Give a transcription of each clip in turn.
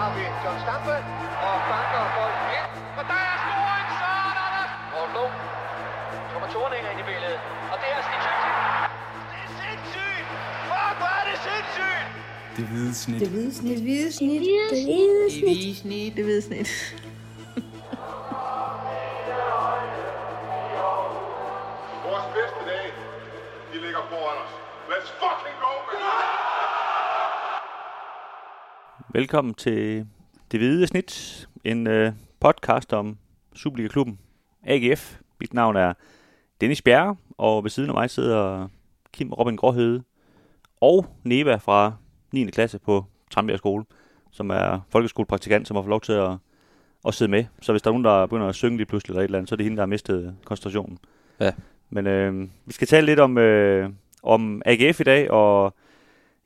har vi John Stampe og banker bolden ind. Og der er scoring, så Anders! Og Lund kommer Thorning ind i billedet. Og det er Stig. Det er sindssygt! Fuck, hvor er det sindssygt! Det hvide snit. Det hvide snit. Det hvide snit. Det hvide snit. Det hvide snit. Det hvide snit. Velkommen til Det Hvide Snit, en øh, podcast om Superliga-klubben AGF. Mit navn er Dennis Bjerre, og ved siden af mig sidder Kim Robin Gråhede og Neva fra 9. klasse på Trambjerg Skole, som er folkeskolepraktikant, som har fået lov til at, at sidde med. Så hvis der er nogen, der begynder at synge lige pludselig eller et eller andet, så er det hende, der har mistet koncentrationen. Ja. Men øh, vi skal tale lidt om, øh, om AGF i dag, og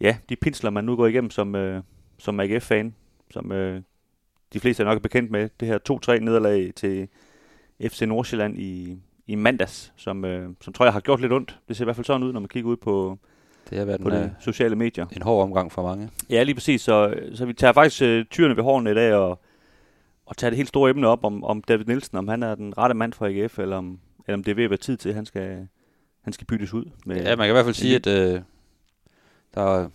ja, de pinsler, man nu går igennem som, øh, som AGF-fan, som øh, de fleste er nok bekendt med. Det her 2-3 nederlag til FC Nordsjælland i, i mandags, som, øh, som tror jeg har gjort lidt ondt. Det ser i hvert fald sådan ud, når man kigger ud på, Det har været på en, de øh, sociale medier. en hård omgang for mange. Ja, lige præcis. Så, så vi tager faktisk øh, tyrene ved hårene i dag og, og tager det helt store emne op om, om David Nielsen, om han er den rette mand for AGF, eller om, eller om det er ved at være tid til, at han skal, han skal byttes ud. Med, Ja, man kan i hvert fald sige, at øh, der,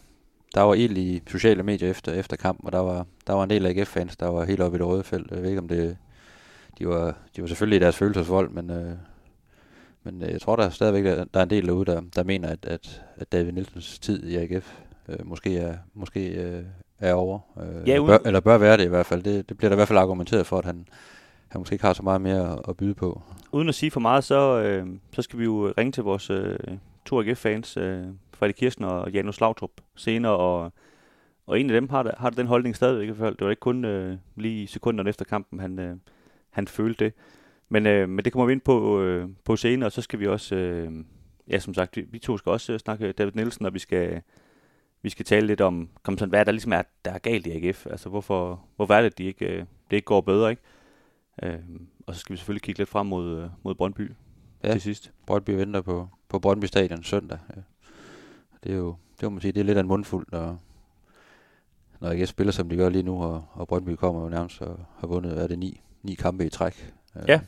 der var ild i sociale medier efter, efter kampen, og der var, der var en del af AGF-fans, der var helt oppe i det røde felt. Jeg ved ikke, om det... De var, de var selvfølgelig i deres følelsesvold, men, øh, men øh, jeg tror der stadigvæk, der, der er en del derude, der, der mener, at, at, at David Nielsens tid i AGF øh, måske, er, måske øh, er over. Øh, Ja, uden- bør, eller bør være det i hvert fald. Det, det bliver der i hvert fald argumenteret for, at han, han måske ikke har så meget mere at, at byde på. uden at sige for meget, så, øh, så skal vi jo ringe til vores øh, to AGF-fans, øh, Fredrik Kirsten og Janus Lautrup, senere, og, og en af dem har, har den holdning stadigvæk. i hvert fald. Det var ikke kun øh, lige sekunderne efter kampen, han, øh, han følte det. Men, øh, men det kommer vi ind på, øh, på senere, og så skal vi også, øh, ja som sagt, vi, vi to skal også øh, snakke David Nielsen, og vi skal, vi skal tale lidt om, kom sådan, hvad der ligesom er, der er galt i AGF. Altså hvorfor, hvorfor er det, de ikke, øh, det ikke går bedre, ikke? Øh, og så skal vi selvfølgelig kigge lidt frem mod, øh, mod Brøndby. Ja. til sidst. Brøndby venter på, på Brøndby Stadion søndag. Ja. Det er jo, det må man sige, det er lidt af en mundfuld, når, når AGF spiller, som de gør lige nu, og, og Brøndby kommer jo nærmest og har vundet, hvad er det, ni, ni kampe i træk. Øh, Ja.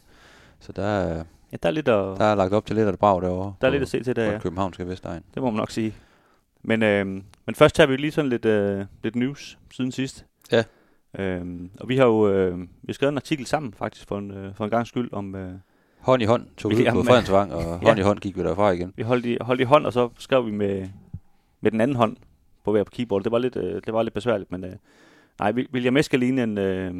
Så der er, Ja, der er lidt at, der er lagt op til lidt af det brag derovre. der er lidt at se til der, ja. københavnske Vestegn. Det må man nok sige. Men, øh, men først tager vi lige sådan lidt, øh, lidt news siden sidst. Ja. Øhm, og vi har jo øh, vi har skrevet en artikel sammen faktisk for en, øh, for en gang skyld om, øh, Hånd i hånd tog vi ud på Fredensvang, og hånd i hånd gik vi derfra igen. vi holdt i, holdt i hånd, og så skrev vi med, med den anden hånd på hver på keyboard. Det var lidt, øh, det var lidt besværligt, men øh, nej, William Eskelinen, øh,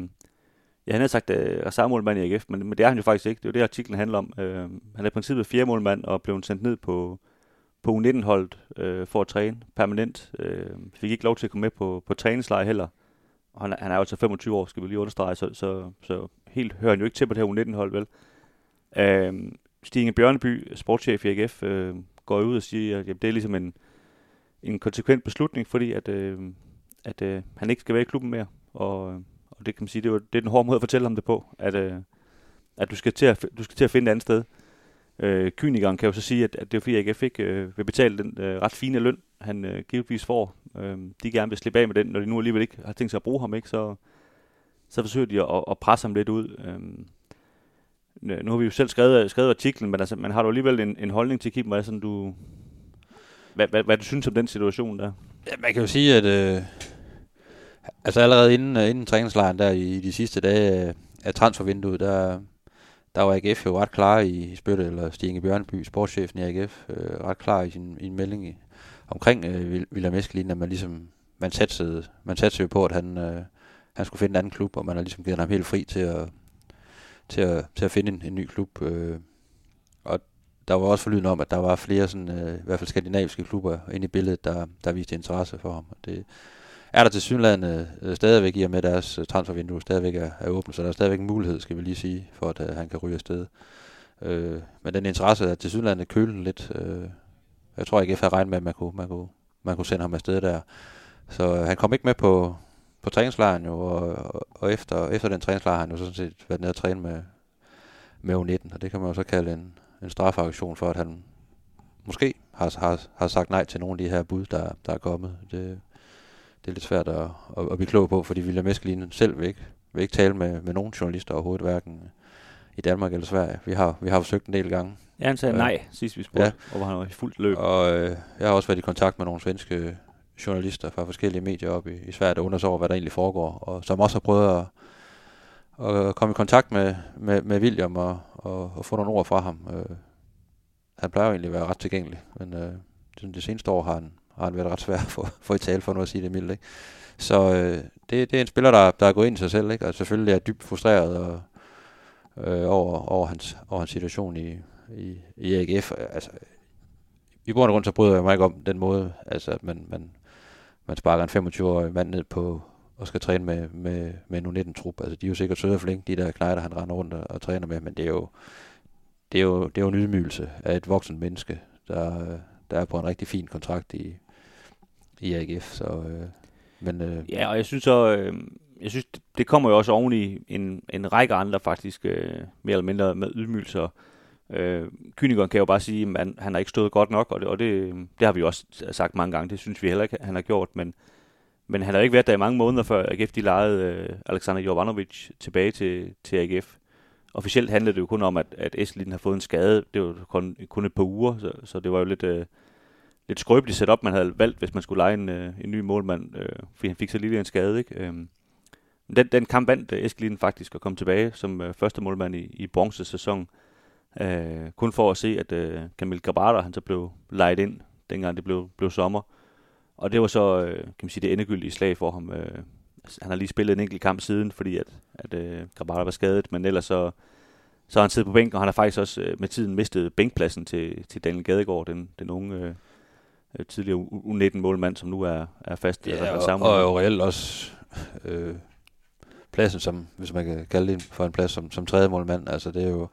ja, han havde sagt øh, reservemålmand i AGF, men, men det er han jo faktisk ikke. Det er jo det, artiklen handler om. Øh, han er i princippet fjerde målmand og blev sendt ned på, på U19-holdet øh, for at træne permanent. Øh, fik ikke lov til at komme med på, på træningslejr heller. Og han, han er jo altså 25 år, skal vi lige understrege, så, så, så helt hører han jo ikke til på det her U19-hold, vel? Øh, Stine Bjørneby, sportschef i AGF, øh, går ud og siger, at jamen, det er ligesom en, en konsekvent beslutning, fordi at, øh, at øh, han ikke skal være i klubben mere. Og, øh, og det kan man sige, det er, jo, det er den hårde måde at fortælle ham det på, at, øh, at du, skal til at, du skal til at finde et andet sted. Øh, kynikeren kan jo så sige, at, at det er fordi AGF ikke øh, vil betale den øh, ret fine løn, han øh, givetvis får. Øh, de gerne vil slippe af med den, når de nu alligevel ikke har tænkt sig at bruge ham, ikke, så, så forsøger de at, at presse ham lidt ud. Øh, nu har vi jo selv skrevet, skrevet artiklen, men altså, man har du alligevel en, en holdning til Kim, hvad, er sådan, du, hvad, hvad, hvad du synes om den situation der? Ja, man kan jo sige, at øh, altså allerede inden, øh, inden træningslejren der i de sidste dage øh, af transfervinduet, der, der var AGF jo ret klar i spytte, eller Stig Bjørnby, sportschefen i AGF, øh, ret klar i sin i en melding omkring øh, William Eskelin, at man ligesom, man satsede, man satsede jo på, at han, øh, han skulle finde en anden klub, og man har ligesom givet ham helt fri til at, til at, til at finde en, en ny klub. Øh, og der var også forlydende om, at der var flere sådan, øh, i hvert fald skandinaviske klubber inde i billedet, der, der viste interesse for ham. Og det er der til synligheden øh, stadigvæk i og med deres øh, transfervindue stadigvæk er, er åbent, så der er stadigvæk en mulighed, skal vi lige sige, for at øh, han kan ryge afsted. Øh, men den interesse er til synligheden kølen lidt. Øh, jeg tror ikke, jeg har regnet med, at man kunne, man kunne, man kunne sende ham afsted der. Så øh, han kom ikke med på, på træningslejren jo, og, og, og efter, efter den træningslejr har han jo sådan set været nede og træne med, med U19, og det kan man jo så kalde en, en strafaktion for, at han måske har, har, har sagt nej til nogle af de her bud, der, der er kommet. Det, det er lidt svært at, at, at blive klog på, fordi William Eskelinen selv vil ikke, vil ikke tale med, med nogen journalister overhovedet, hverken i Danmark eller Sverige. Vi har, vi har forsøgt en del gange. Ja, han sagde Øh, nej, sidst vi spurgte, ja. og hvor han var i fuldt løb. Og øh, jeg har også været i kontakt med nogle svenske journalister fra forskellige medier op i, i Sverige, der undersøger, hvad der egentlig foregår, og som også har prøvet at, at komme i kontakt med, med, med William og, og, og få nogle ord fra ham. Øh, han plejer jo egentlig at være ret tilgængelig, men øh, det, det seneste år har han, har han været ret svær for, for i tale, for nu at sige det mildt. Ikke? Så øh, det, det er en spiller, der, der er gået ind i sig selv, ikke? og selvfølgelig er dybt frustreret og, øh, over, over, hans, over hans situation i, i, i AGF. Altså, i bund og grund så bryder jeg mig ikke om den måde, altså at man, man, man sparker en 25-årig mand ned på og skal træne med, med, med en U19-trup. Altså de er jo sikkert søde og flinke, de der knejder, han render rundt og, og træner med, men det er jo, det er jo, det er jo en ydmygelse af et voksen menneske, der, der er på en rigtig fin kontrakt i, i AGF. Så, øh, men, øh, Ja, og jeg synes så, øh, jeg synes, det- det kommer jo også oven i en, en række andre faktisk, øh, mere eller mindre med ydmygelser. Øh, kynikeren kan jo bare sige, at han, han har ikke stået godt nok, og det, og det, øh, det har vi jo også sagt mange gange, det synes vi heller ikke, han har gjort, men, men han har ikke været der i mange måneder, før AGF de lejede øh, Alexander Jovanovic tilbage til, til AGF. Officielt handlede det jo kun om, at, at Eslin har fået en skade, det var kun, kun et par uger, så, så det var jo lidt, øh, lidt skrøbeligt setup, man havde valgt, hvis man skulle lege en, øh, en ny målmand, øh, fordi han fik så lille en skade, ikke? Øh, men den, den kamp vandt øh, Eskelin faktisk at komme tilbage som øh, første målmand i, i bronze sæson. Øh, kun for at se, at øh, Camille Grabater, han så blev lejet ind, dengang det blev, blev sommer. Og det var så, øh, kan man sige, det endegyldige slag for ham. Øh, altså, han har lige spillet en enkelt kamp siden, fordi at, at øh, Grabada var skadet, men ellers så, så har han siddet på bænken, og han har faktisk også øh, med tiden mistet bænkpladsen til, til Daniel Gadegaard, den, den unge øh, tidligere U- U19-målmand, som nu er, er fast. Ja, eller og, sammen. og jo reelt også øh, pladsen som, hvis man kan kalde det for en plads som, som tredje målmand, altså det er jo,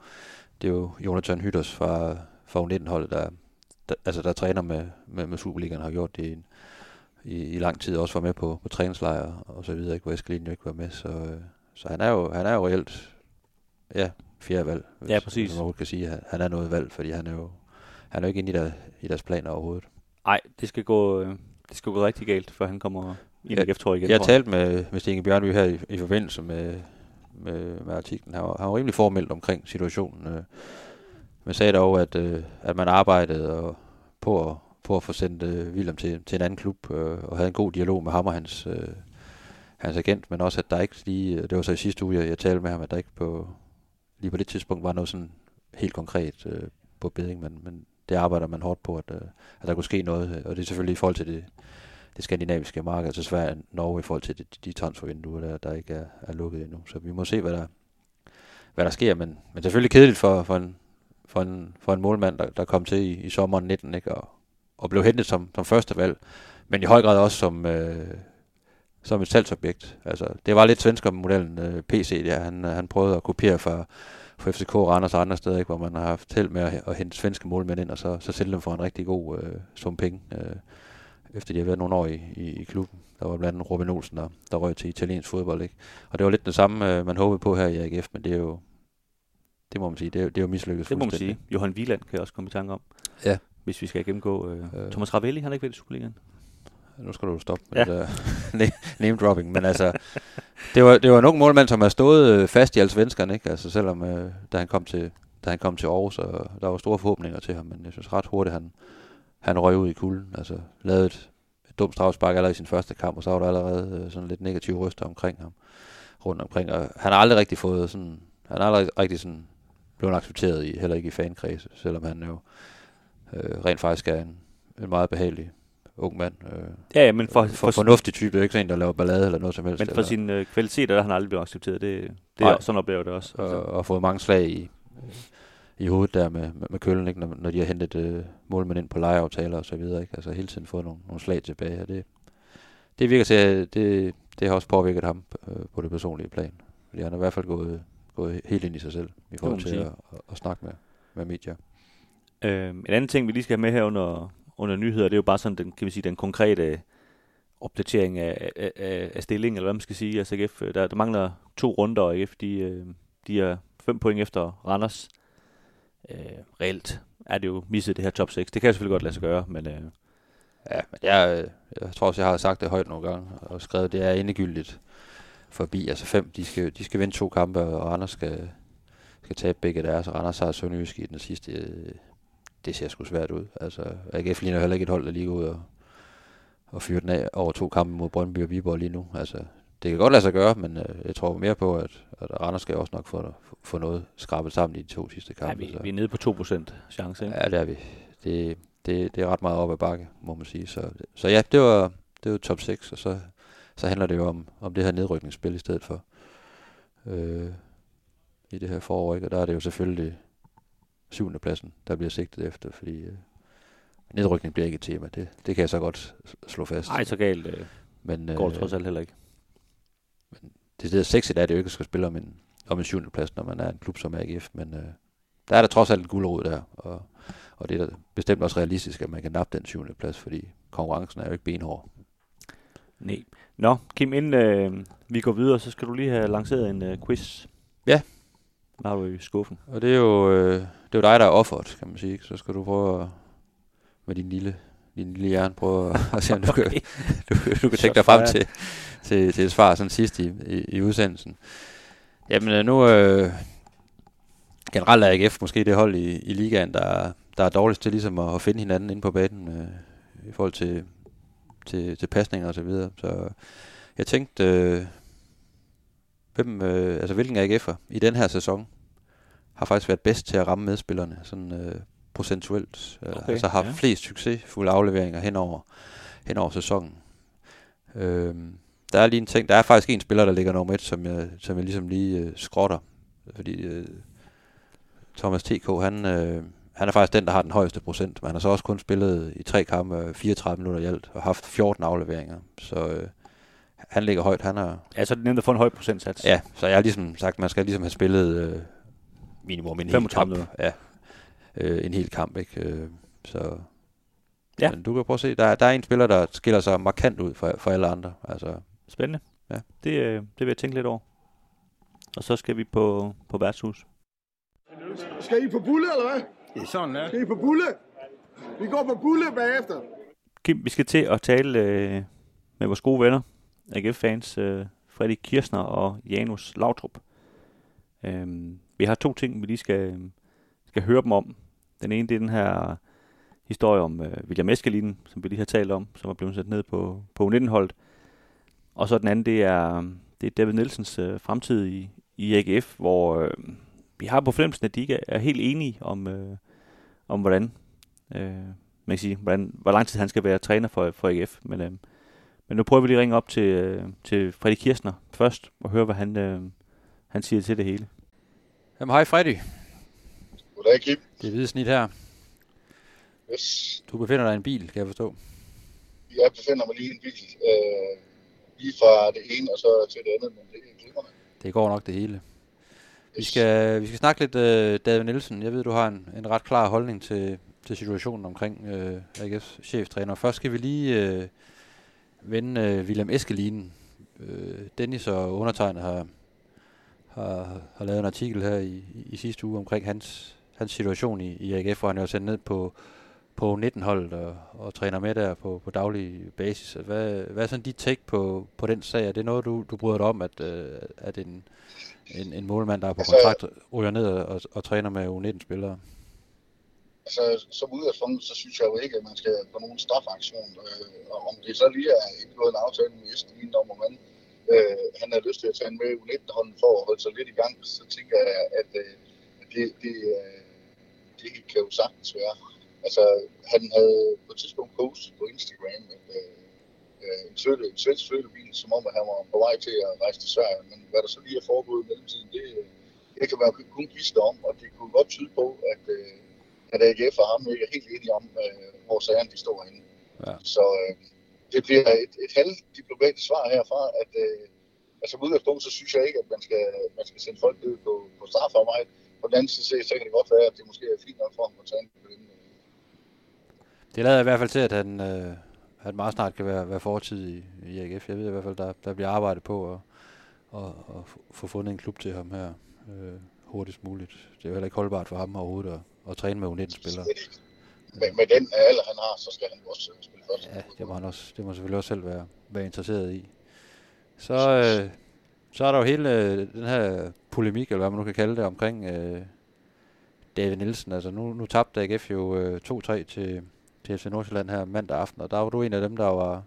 det er jo Jonathan Hytters fra, fra U19-holdet, der, der, altså der træner med, med, med Superligaen, har gjort det i, en, i, i lang tid, også var med på, på træningslejre og så videre, ikke, hvor Eskelin jo ikke var med, så, øh, så han er jo, han er jo reelt, ja, fjerde valg, hvis, Ja, præcis. hvis man kan sige, at han er noget valg, fordi han er jo, han er jo ikke inde i, der, i deres planer overhovedet. Nej, det skal gå, øh, det skal gå rigtig galt, før han kommer i AGF, tror jeg igen. Jeg har talt med, med Stine Bjørnby her i, i forbindelse med, med, med artiklen. Han var, han var rimelig formelt omkring situationen. Øh. Man sagde dog, at, øh, at man arbejdede og, på, at, på at få sendt øh, William til, til en anden klub, øh, og havde en god dialog med ham og hans, øh, hans agent, men også at der ikke lige, det var så i sidste uge, jeg, jeg talte med ham, at der ikke på, lige på det tidspunkt var noget sådan helt konkret øh, på beding, men, men det arbejder man hårdt på, at, øh, at der kunne ske noget, øh, og det er selvfølgelig i forhold til det, det skandinaviske marked, altså Sverige og Norge i forhold til de, de transfervinduer, der, der ikke er, er lukket endnu. Så vi må se, hvad der, hvad der sker, men, men selvfølgelig kedeligt for, for, en, for, en, for en målmand, der, der kom til i, i sommeren 19, ikke? Og, og blev hentet som, som første valg, men i høj grad også som, øh, som et salgsobjekt. Altså, det var lidt svenskermodellen øh, PC, der han, han prøvede at kopiere fra, fra FCK og Randers og andre steder, ikke? hvor man har haft held med at, at hente svenske målmænd ind, og så, så sælge dem for en rigtig god øh, sum penge. Øh, efter de har været nogle år i, i, i klubben. Der var blandt andet Robin Olsen, der, der røg til italiensk fodbold. Ikke? Og det var lidt det samme, øh, man håbede på her i AGF, men det er jo, det må man sige, det er, det er jo mislykket Det må man sige. Johan Wieland kan jeg også komme i tanke om. Ja. Hvis vi skal gennemgå... Øh, Øh. Thomas Ravelli, han har ikke været i Superligaen. Nu skal du stoppe med Ja. det der name dropping, men altså, det var, det var en ung målmand, som har stået øh, fast i alle svenskerne, ikke? Altså selvom, øh, da han kom til, da han kom til Aarhus, og der var store forhåbninger til ham, men jeg synes ret hurtigt, han, han røg ud i kulden. Altså lavede et, et dumt strafspark allerede i sin første kamp, og så var der allerede øh, sådan lidt negative ryster omkring ham, rundt omkring. Og han har aldrig rigtig fået sådan, han har aldrig rigtig sådan blevet accepteret i, heller ikke i fankredse, selvom han jo øh, rent faktisk er en, en meget behagelig ung mand. Øh, Ja, ja, men for, for, for, for fornuftig type, ikke sådan en, der laver ballade eller noget som helst. men for eller, sine øh, kvaliteter, der han aldrig blevet accepteret. Det, det Nej. er, sådan oplever det også. Altså, og, og fået mange slag i, i hovedet der med, med, med køllen, ikke? Når, når de har hentet øh, målmænd ind på lejeaftaler og så videre. Ikke? Altså hele tiden fået nogle, nogle slag tilbage, og det, det virker til, at det, det har også påvirket ham øh, på det personlige plan. Fordi han har i hvert fald gået, gået helt ind i sig selv i forhold til at, at, at, snakke med, med medier. Øh, en anden ting, vi lige skal have med her under, under nyheder, det er jo bare sådan den, kan vi sige, den konkrete opdatering af, af, af, stillingen, eller hvad man skal sige. Altså AGF, øh, der, der mangler to runder, og AGF, de, øh, de er fem point efter Randers. Øh, reelt er det jo misset det her top 6. Det kan selvfølgelig godt lade sig gøre, men, øh, Ja, men jeg, øh, jeg tror også, jeg har sagt det højt nogle gange, og skrevet, det er endegyldigt forbi. Altså fem, de skal, de skal vinde to kampe, og Randers skal, skal tabe begge deres, og Randers har Sønderjysk i den sidste. Det ser sgu svært ud. Altså, AGF ligner heller ikke et hold, der lige går ud og, og fyrer den af over to kampe mod Brøndby og Viborg lige nu. Altså, det kan godt lade sig gøre, men øh, jeg tror mere på, at, at Randers skal også nok få, få noget skrabet sammen i de to sidste Ja, kampe. vi, så. vi er nede på 2% chance, ikke? Ja, det er vi. Det, det, det er ret meget op ad bakke, må man sige. Så, så ja, det var, det var top 6, og så, så handler det jo om, om det her nedrykningsspil i stedet for. Øh, I det her forår, ikke? Og der er det jo selvfølgelig syvende pladsen, der bliver sigtet efter, fordi øh, nedrykning bliver ikke et tema. Det, det kan jeg så godt slå fast. Nej, så galt øh, Men går det trods alt heller ikke. det er sexet, er det jo ikke at skulle spille om en, om en syvende plads, når man er en klub som AGF, men øh, der er der trods alt en guldrod der, og, og det er da bestemt også realistisk, at man kan nappe den syvende plads, fordi konkurrencen er jo ikke benhård. Nej. Nå, Kim, inden øh, vi går videre, så skal du lige have lanceret en øh, quiz. Ja. Hvad har du i skuffen? Og det er jo, øh, det er jo dig, der er offeret, kan man sige. Så skal du prøve at, med din lille, din lille hjerne prøve at, at se, om du, kan, du, du kan tænke dig frem til, til, til et svar sådan sidst i, i, i udsendelsen. Jamen øh, nu, øh, generelt er AGF måske det hold i, i ligaen, der, der er dårligst til ligesom at, at finde hinanden inde på banen øh, i forhold til, til, til pasninger og så videre. Så jeg tænkte, øh, hvem, øh, altså hvilken AGF'er i den her sæson har faktisk været bedst til at ramme medspillerne, sådan øh, procentuelt. Okay, Okay, altså har ja. flest succesfulde afleveringer hen over, hen over sæsonen. Øhm, der er lige en ting, der er faktisk en spiller, der ligger nummer et, som jeg, som jeg ligesom lige øh, skrotter. Fordi øh, Thomas TK, han, øh, han er faktisk den, der har den højeste procent. Men han har så også kun spillet i tre kampe, øh, 34 minutter i alt, og haft 14 afleveringer. Så øh, han ligger højt. Han er, Ja, så er det nemt at få en høj procentsats. Ja, så jeg har ligesom sagt, man skal ligesom have spillet øh, minimum en hel 35 kamp. minutter. Ja, øh, en hel kamp, ikke? Øh, så Ja. Men du kan prøve at se, der, er- der er en spiller, der skiller sig markant ud for, for alle andre. Altså, Spændende. Ja. Det, øh, det vil jeg tænke lidt over. Og så skal vi på, på værtshus. Skal I på bulle, eller hvad? Det er sådan, ja. Skal I på bulle? Vi går på bulle bagefter. Kim, vi skal til at tale øh, med vores gode venner, AGF-fans, øh, Fredrik Kirsner og Janus Lautrup. Øhm, vi har to ting, vi lige skal, skal høre dem om. Den ene, det er den her historie om øh, William Eskelin, som vi lige har talt om, som er blevet sat ned på, på U19-holdet. Og så den anden, det er, det er David Nielsens øh, fremtid i, i AGF, hvor øh, vi har på fornemmelsen, at de ikke er helt enige om, øh, om hvordan, øh, man kan sige, hvordan, hvor lang tid han skal være træner for, for AGF. Men, øh, men nu prøver vi lige at ringe op til, øh, til Fredrik Kirsner først, og høre, hvad han, øh, han siger til det hele. Jamen, hej Freddy. Goddag, Kim. Det er hvide snit her. Yes. Du befinder dig i en bil, kan jeg forstå. Jeg befinder mig lige i en bil. Øh, lige fra det ene og så til det andet, men det er glimrende. Det går nok det hele. Vi skal, vi skal snakke lidt, uh, David Nielsen. Jeg ved, du har en, en ret klar holdning til, til situationen omkring uh, AGF's cheftræner. Først skal vi lige uh, vende uh, William Eskelinen. Uh, Dennis og undertegnet har, har, har lavet en artikel her i, i, sidste uge omkring hans, hans situation i, i AGF, hvor han er sendt ned på, på 19-holdet og, og træner med der på, på daglig basis. Hvad, hvad er sådan dit take på, på den sag? Er det noget, du, du bryder dig om, at, uh, at en, en, en målmand, der er på Altså- kontrakt, ryger ned og, og træner med U19-spillere? Altså, som udgangspunkt, så synes jeg jo ikke, at man skal på nogen strafaktion. Øh, og om det så lige er indgået en aftale med Esten om, om man, øh, han har lyst til at tage en med i U19-hånden for at holde sig lidt i gang, så tænker jeg, at øh, det, det, øh, det kan jo sagtens være. Altså, han havde på et tidspunkt postet på Instagram, at øh, øh en, søde, en svensk flyttebil, som om at han var på vej til at rejse til Sverige. Men hvad der så lige er foregået i mellemtiden, det, øh, det kan man kun gisne om, og det kunne godt tyde på, at, øh, at AGF og ham ikke er helt enige om, øh, hvor sagerne de står henne. Ja. Så øh, det bliver et, et halvt diplomatisk svar herfra, at øh, altså på udgangspunkt, så synes jeg ikke, at man skal, man skal sende folk ud på, på strafarbejde. På den anden side, så kan det godt være, at det måske er fint nok for ham at tage en Det lader i hvert fald til, at han, øh, han meget snart kan være, være fortid i, i AGF. Jeg ved i hvert fald, der, der bliver arbejdet på at, at, at få fundet en klub til ham her øh, hurtigst muligt. Det er jo heller ikke holdbart for ham overhovedet at, at træne med U19-spillere. Slet ikke. med, med den alder, han har, så skal han også øh, spille først. Ja, det må, han også, det må selvfølgelig også selv være, være interesseret i. Så, øh, så er der jo hele øh, den her polemik, eller hvad man nu kan kalde det, omkring øh, David Nielsen. Altså nu, nu tabte AGF jo øh, 2-3 til, til FC Nordsjælland her mandag aften, og der var du en af dem, der var,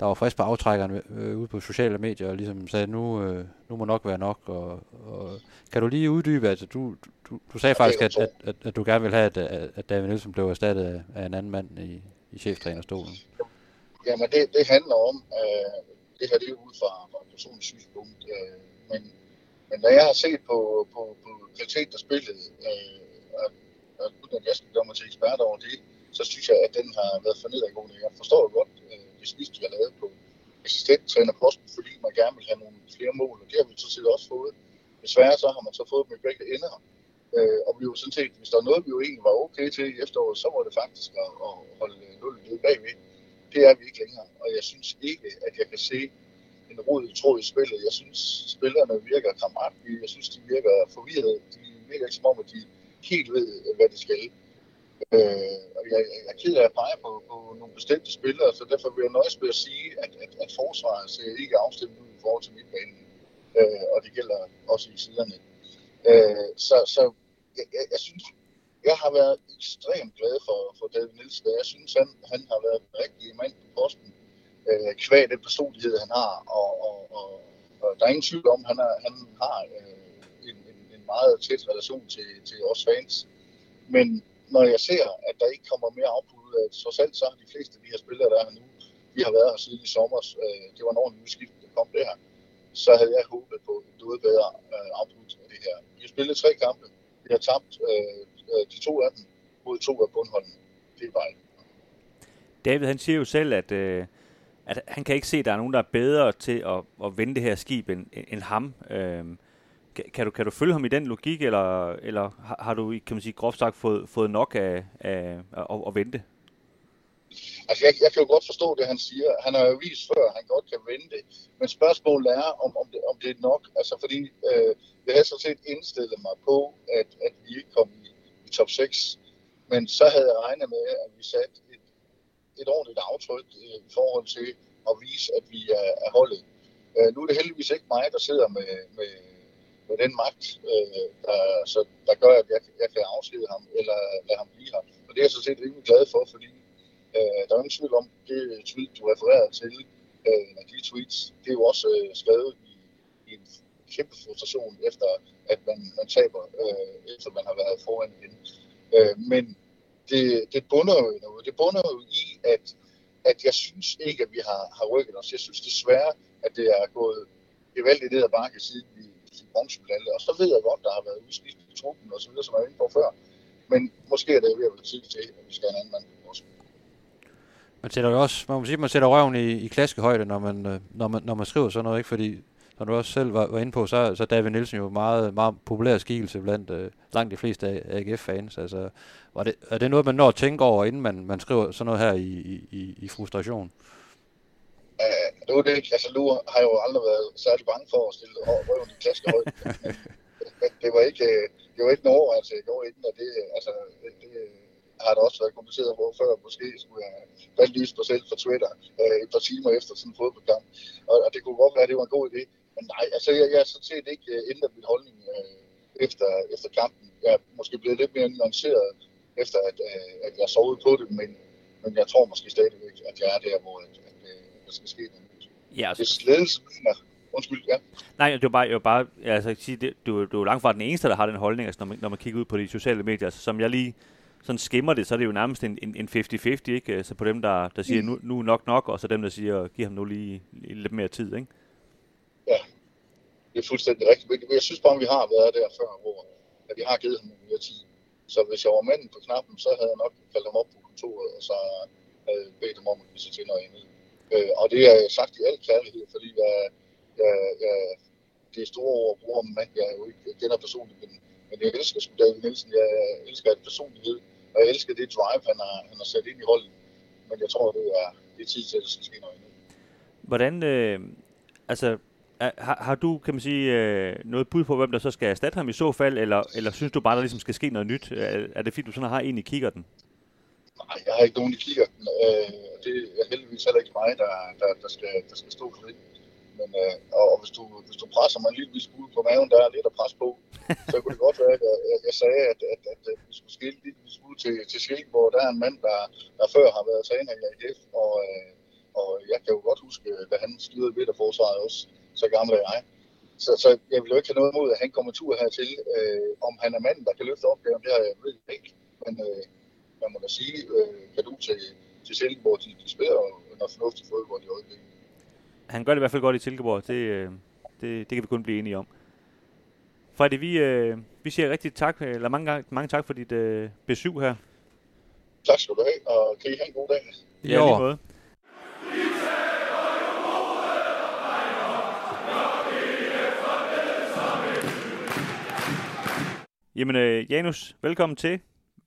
der var frisk på aftrækkeren øh, ude på sociale medier, og ligesom sagde, nu, øh, nu må nok være nok. Og, og, kan du lige uddybe, altså du, du, du sagde ja, faktisk, at, at, at, at, du gerne vil have, at, at David Nielsen blev erstattet af, en anden mand i, i cheftrænerstolen. Jamen det, det handler om, øh, det her det er ud fra, fra et personligt synspunkt, øh, men, men når jeg har set på, på, på kvalitet af spillet, øh, og, og uden at jeg skal gøre mig til ekspert over det, så synes jeg, at den har været for nedadgående. Jeg forstår godt øh, det sidste, vi har lavet på assistenttrænerposten, fordi man gerne vil have nogle flere mål, og det har vi så set også fået. Desværre så har man så fået dem i begge ender. Øh, og vi var sådan set, hvis der er noget, vi jo egentlig var okay til i efteråret, så var det faktisk at, at holde nullet nede bagved. Det er vi ikke længere, og jeg synes ikke, at jeg kan se en rød i tråd i spillet. Jeg synes, spillerne virker kammeratlige. Jeg synes, de virker forvirrede. De virker ikke som om, at de helt ved, hvad de skal. Øh, og jeg, jeg er ked af at pege på, på nogle bestemte spillere, så derfor vil jeg nøjes med at sige, at, at, at forsvaret ser ikke afstemt ud i forhold til midtbanen. Øh, og det gælder også i siderne. Øh, så så jeg, jeg, jeg synes, jeg har været ekstremt glad for, for David Nielsen. Jeg synes, han, han har været en rigtig mand på posten. Øh, kvæg den personlighed, han har. Og, og, og, og der er ingen tvivl om, at han, er, han har øh, en, en, en meget tæt relation til, til os fans. Men når jeg ser, at der ikke kommer mere output ud af så selv så de fleste af de her spillere, der er her nu, vi har været her siden i sommer, øh, det var en ordentlig udskift, der kom der, så havde jeg håbet på et noget bedre øh, output af det her. Vi har spillet tre kampe, vi har tabt øh, øh, de to af dem mod to af bundholdene. Det er bare David, han siger jo selv, at, øh, at han kan ikke se, at der er nogen, der er bedre til at, at vende det her skib end, end ham. Øh, kan du, kan du følge ham i den logik, eller, eller har, har du kan man sige, groft sagt fået, fået nok af, af, af at, at vente? Altså, jeg, jeg kan jo godt forstå det, han siger. Han har jo vist før, at han godt kan vente. Men spørgsmålet er, om, om, det, om det er nok. Altså, fordi øh, jeg havde så set indstillet mig på, at, at vi ikke kom i, i top 6. Men så havde jeg regnet med, at vi satte et, et ordentligt aftryk øh, i forhold til at vise, at vi er, er holdet. Øh, nu er det heldigvis ikke mig, der sidder med, med med den magt, øh, der, så, der gør, at jeg, jeg kan afskede ham, eller lade ham blive her. Og det er jeg så set rimelig glad for, fordi øh, der er ingen tvivl om, det tweet, du refererer til, øh, de tweets, det er jo også øh, skrevet i, i en kæmpe frustration, efter at man, man taber, øh, efter man har været foran igen. Øh, men det, det bunder jo i noget. Det bunder jo i, at, at jeg synes ikke, at vi har, har rykket os. Jeg synes desværre, at det er gået gevaldigt ned ad bakke, siden vi sin bronzemedalje. Og så ved jeg godt, der har været udskift i truppen og så videre, som jeg var inde på før. Men måske er det ved at være tid til, at vi skal have en anden mand på vores man sætter jo også, man må sige, man sætter røven i, i klaskehøjde, når man, øh, når, man, når man skriver sådan noget, ikke? Fordi, som du også selv var, var inde på, så, så David Nielsen jo meget, meget populær skikkelse blandt øh, langt de fleste af AGF-fans. Altså, var det, er det noget, man når at tænke over, inden man, man skriver sådan noget her i, i, i frustration? Uh, nu er det altså nu har jeg jo aldrig været særlig bange for at stille røven i klaskehøjde. det var ikke, øh, det var ikke en overvejelse, jeg gjorde inden, og det, altså, det, det har det også været kompliceret på før. Måske skulle jeg valgt lige mig selv for Twitter uh, et par timer efter sådan en fodboldkamp. Og, og, det kunne godt være, at det var en god idé. Men nej, altså jeg, jeg har sådan set ikke ændret min holdning uh, efter, efter kampen. Jeg er måske blevet lidt mere nuanceret efter, at, uh, at jeg sovede på det, men, men jeg tror måske stadigvæk, at jeg er der, hvor at, der skal ske noget. Ja, altså. Hvis ledelsen mener, Undskyld, ja. Nej, det var bare, jeg var bare altså, sige, det, du, du er langt fra den eneste, der har den holdning, altså, når, man, når man kigger ud på de sociale medier. Altså, som jeg lige sådan skimmer det, så er det jo nærmest en, en, 50-50, ikke? Altså på dem, der, der siger, mm. nu, nu nok nok, og så dem, der siger, giv ham nu lige, lige lidt mere tid, ikke? Ja, det er fuldstændig rigtigt. Jeg synes bare, vi har været der før, hvor at vi har givet ham mere tid. Så hvis jeg var manden på knappen, så havde jeg nok kaldt ham op på kontoret, og så havde bedt ham om at sig til noget andet. Øh, og det er sagt i al kærlighed, fordi jeg, jeg, jeg, det er store ord at bruge om mand. Jeg er jo ikke kender personligt, men, men jeg elsker sgu David Nielsen. Jeg elsker hans personlighed, og jeg elsker det drive, han har, han har sat ind i holdet. Men jeg tror, det er, det er tid til, at det skal ske noget endnu. Hvordan, øh, altså, har, har du, kan man sige, øh, noget bud på, hvem der så skal erstatte ham i så fald, eller, eller synes du bare, der ligesom skal ske noget nyt? Er, er det fint, du sådan har en i kigger den? Nej, jeg har ikke nogen, der kigger den og det er heldigvis heller ikke mig, der, der, der, skal, der skal stå for det. Men, øh, og, og hvis, du, hvis du presser mig en lille smule på maven, der er lidt at presse på, så kunne det godt være, at jeg, jeg, jeg sagde, at, at, at, at vi skulle skille lidt smule til, til Silkeborg. Der er en mand, der, der før har været træner i AGF, og, øh, og jeg kan jo godt huske, da han styrede forsvare også, så gammel er jeg. Så, så jeg vil jo ikke have noget imod, at han kommer tur hertil. Øh, om han er manden, der kan løfte opgaven, det har jeg ved ikke. Men øh, man må da sige, øh, kan du til, til Silkeborg, de, de spiller noget fornuftig fodbold i øjeblikket. Han gør det i hvert fald godt i Silkeborg. Det, øh, det, det kan vi kun blive enige om. Freddy, vi, øh, vi siger rigtig tak, eller mange, mange tak for dit øh, besøg her. Tak skal du have, og kan I have en god dag. Ja, lige måde. Jamen, øh, Janus, velkommen til.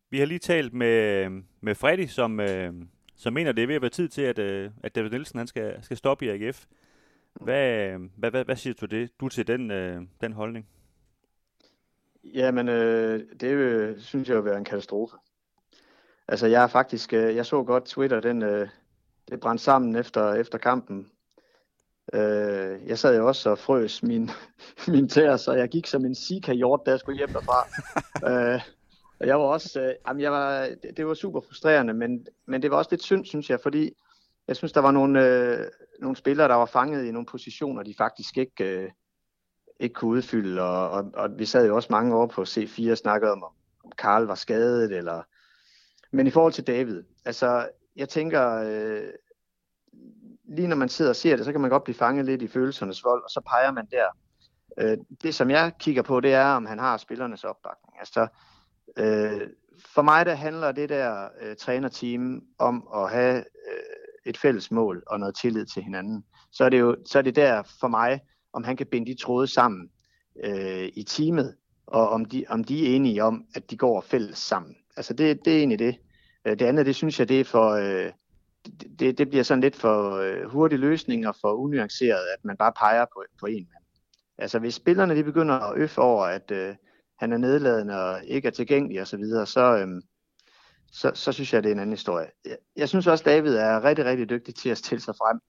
Vi har lige talt med, med Freddy, som, øh, som mener, det er ved at være tid til, at, øh, at David Nielsen han skal, skal stoppe i AGF. Hvad, hvad, hvad, hvad siger du det? Du til den, øh, den holdning? Jamen, øh, det øh, synes jeg vil være en katastrofe. Altså, jeg er faktisk, øh, jeg så godt Twitter, den, øh, det brændte sammen efter, efter kampen. Øh, jeg sad jo også og frøs min, min tæer, så jeg gik som en sika-hjort, da jeg skulle hjem derfra. øh, og jeg var også, øh, jamen jeg var, det, det var super frustrerende, men, men det var også lidt synd, synes jeg, fordi jeg synes, der var nogle, øh, nogle spillere, der var fanget i nogle positioner, de faktisk ikke, øh, ikke kunne udfylde, og, og, og vi sad jo også mange år på C4 og snakkede om, om Karl var skadet, eller... Men i forhold til David, altså, jeg tænker, øh, lige når man sidder og ser det, så kan man godt blive fanget lidt i følelsernes vold, og så peger man der. Øh, det, som jeg kigger på, det er, om han har spillernes opbakning. Altså, øh, for mig, der handler det der øh, trænerteam om at have øh, et fælles mål og noget tillid til hinanden. Så er det jo så er det der for mig, om han kan binde de tråde sammen øh, i teamet, og om de, om de er enige om, at de går fælles sammen. Altså det, det er egentlig det. Øh, det andet, det synes jeg, det er for, øh, det, det bliver sådan lidt for øh, hurtig løsning og for unuanceret, at man bare peger på, på en mand. Altså hvis spillerne de begynder at øffe over, at øh, han er nedladende og ikke er tilgængelig osv., så, så, øhm, så, så synes jeg, det er en anden historie. Jeg, jeg synes også, David er rigtig, rigtig dygtig til at stille sig frem.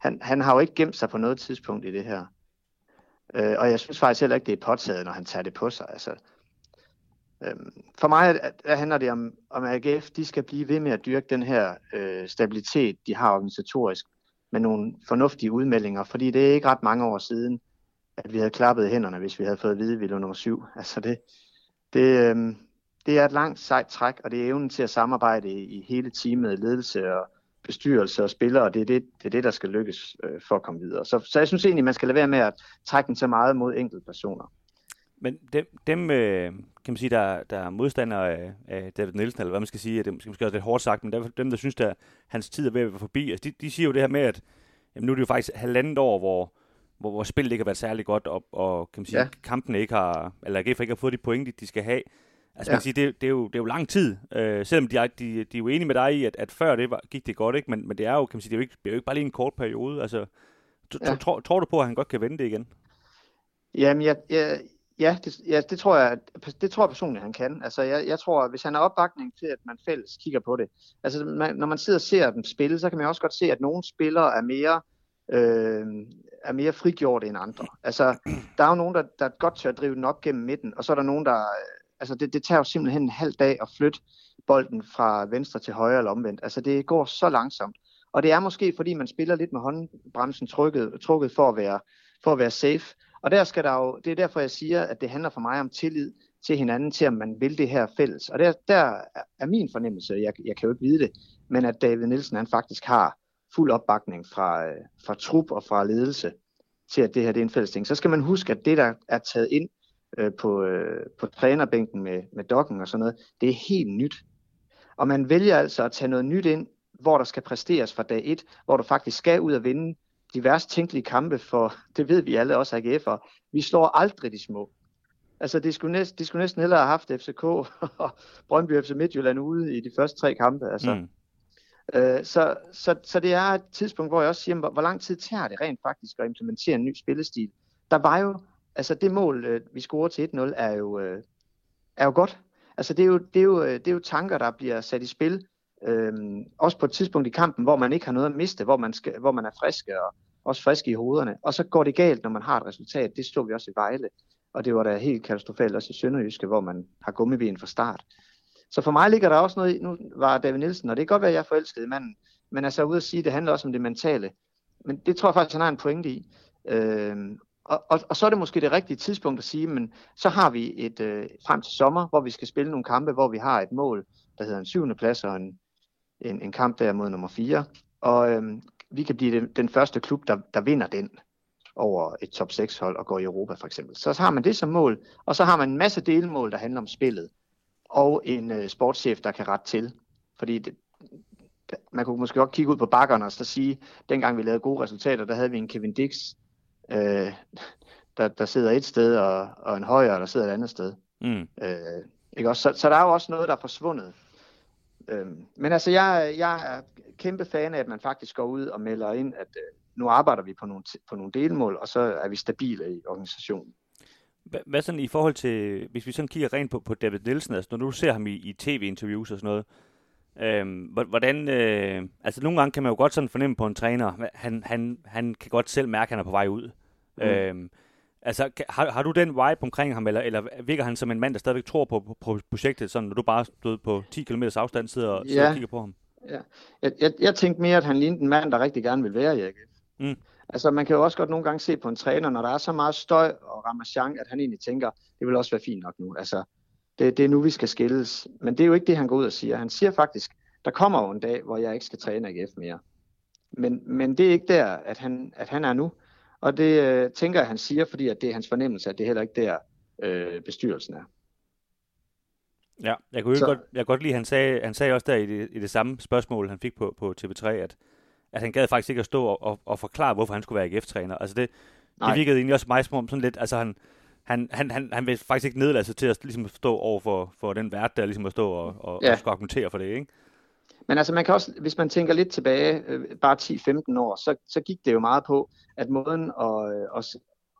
Han, han har jo ikke gemt sig på noget tidspunkt i det her. Øh, og jeg synes faktisk heller ikke, det er påtaget, når han tager det på sig. Altså, øhm, for mig der handler det om, om AGF, de skal blive ved med at dyrke den her øh, stabilitet, de har organisatorisk, med nogle fornuftige udmeldinger, fordi det er ikke ret mange år siden, at vi havde klappet hænderne, hvis vi havde fået at vide, at vi lå nummer syv. Altså det, det, øh, det er et langt sejt træk, og det er evnen til at samarbejde i, i hele teamet, ledelse og bestyrelse og spillere, og det er det, det, er det der skal lykkes øh, for at komme videre. Så, så jeg synes egentlig, man skal lade være med at trække den så meget mod enkelte personer. Men dem, dem øh, kan man sige, der, der er modstandere af, af David Nielsen, eller hvad man skal sige, det skal måske også lidt hårdt sagt, men der, dem, der synes, at hans tid er ved at være forbi, altså de, de siger jo det her med, at jamen, nu er det jo faktisk halvandet år, hvor, hvor, hvor spillet ikke har været særlig godt, og, og kan man sige, ja. kampene ikke har, eller AGF ikke har fået de point, de skal have. Altså ja. man kan sige, det, det, er jo, det er jo lang tid, øh, selvom de er, de, de er jo enige med dig i, at, at før det var, gik det godt, ikke? Men, men det er jo, kan man sige, det er jo ikke, det er jo ikke bare lige en kort periode. Altså, ja. tror, tror du på, at han godt kan vende det igen? Jamen, jeg, jeg, ja, det, ja, det tror jeg, det tror jeg personligt, han kan. Altså, jeg, jeg tror, hvis han har opbakning til, at man fælles kigger på det. Altså, man, når man sidder og ser dem spille, så kan man også godt se, at nogle spillere er mere, øh, er mere frigjorte end andre. Altså, der er jo nogen, der, der godt tør at drive den op gennem midten, og så er der nogen, der øh, altså det, det tager jo simpelthen en halv dag at flytte bolden fra venstre til højre eller omvendt. Altså det går så langsomt. Og det er måske fordi man spiller lidt med håndbremsen trukket, trukket for at være for at være safe. Og der skal der jo, det er derfor jeg siger, at det handler for mig om tillid til hinanden, til om man vil det her fælles. Og der, der er min fornemmelse, jeg, jeg kan jo ikke vide det, men at David Nielsen han faktisk har fuld opbakning fra, øh, fra trup og fra ledelse til, at det her det er en fælles ting. Så skal man huske, at det, der er taget ind øh, på, øh, på trænerbænken med, med dokken og sådan noget, det er helt nyt. Og man vælger altså at tage noget nyt ind, hvor der skal præsteres fra dag et, hvor du faktisk skal ud og vinde de værst tænkelige kampe, for det ved vi alle også AGF'er. Vi slår aldrig de små. Altså, det skulle, næsten, de skulle næsten hellere have haft FCK og Brøndby FC Midtjylland ude i de første tre kampe. Altså. Mm. Øh, så, så, så det er et tidspunkt, hvor jeg også siger, hvor, hvor lang tid tager det rent faktisk at implementere en ny spillestil. Der var jo altså det mål, øh, vi scorer til 1-0, er jo, øh, er jo godt. Altså det er jo, det, er jo, øh, det er jo tanker, der bliver sat i spil Øhm, også på et tidspunkt i kampen, hvor man ikke har noget at miste, hvor man, skal, hvor man er friske og også friske i hovederne. Og så går det galt, når man har et resultat. Det stod vi også i Vejle. Og det var da helt katastrofalt også i Sønderjyske, hvor man har gummiben fra start. Så for mig ligger der også noget i, nu var David Nielsen, og det kan godt være, at jeg er forelsket i manden, men altså ude at sige, at det handler også om det mentale. Men det tror jeg faktisk, han har en pointe i. Øhm, og, og, og så er det måske det rigtige tidspunkt at sige, men så har vi et øh, frem til sommer, hvor vi skal spille nogle kampe, hvor vi har et mål, der hedder en syvende plads og en, en, en kamp der mod nummer 4. Og øhm, vi kan blive den, den første klub, der, der vinder den over et top 6 hold og går i Europa for eksempel. Så, så har man det som mål, og så har man en masse delmål, der handler om spillet, og en øh, sportschef, der kan rette til. Fordi det, man kunne måske godt kigge ud på bakkerne og så sige, dengang vi lavede gode resultater, der havde vi en Kevin Dix, øh, der, der sidder et sted, og, og en højere, der sidder et andet sted. Mm. Øh, ikke også? Så, så der er jo også noget, der er forsvundet. Øh, men altså, jeg, jeg er kæmpe fan af, at man faktisk går ud og melder ind, at øh, nu arbejder vi på nogle, på nogle delmål, og så er vi stabile i organisationen. Hvad sådan i forhold til, hvis vi sådan kigger rent på, på David Nielsen, altså når du ser ham i, i tv-interviews og sådan noget, Øhm, hvordan, øh, altså nogle gange kan man jo godt sådan fornemme på en træner, han, han, han kan godt selv mærke, at han er på vej ud. Mm. Øhm, altså, har, har du den vibe omkring ham, eller, eller virker han som en mand, der stadigvæk tror på, på, på projektet, sådan når du bare stod på 10 km afstand sidder, og, sidder ja. og kigger på ham? Ja. Jeg, jeg, jeg tænkte mere, at han lignede en mand, der rigtig gerne vil være i AGF. Mm. Altså, man kan jo også godt nogle gange se på en træner, når der er så meget støj og ramachan, at han egentlig tænker, det vil også være fint nok nu. Altså, det, det er nu, vi skal skilles. Men det er jo ikke det, han går ud og siger. Han siger faktisk, der kommer jo en dag, hvor jeg ikke skal træne AGF mere. Men, men det er ikke der, at han, at han er nu. Og det øh, tænker jeg, han siger, fordi at det er hans fornemmelse, at det er heller ikke der, øh, bestyrelsen er. Ja, jeg kunne så, godt, jeg kunne godt lide, han sagde, han sagde også der i det, i det samme spørgsmål, han fik på, på TV3, at, at han gad faktisk ikke at stå og, og, og forklare, hvorfor han skulle være AGF-træner. Altså det, det virkede egentlig også mig som om sådan lidt, altså han, han, han, han, han vil faktisk ikke nedlade sig til at ligesom stå over for, for den vært, der ligesom at stå og, og, ja. og skulle argumentere for det, ikke? Men altså man kan også, hvis man tænker lidt tilbage, øh, bare 10-15 år, så, så gik det jo meget på, at måden at, øh, at,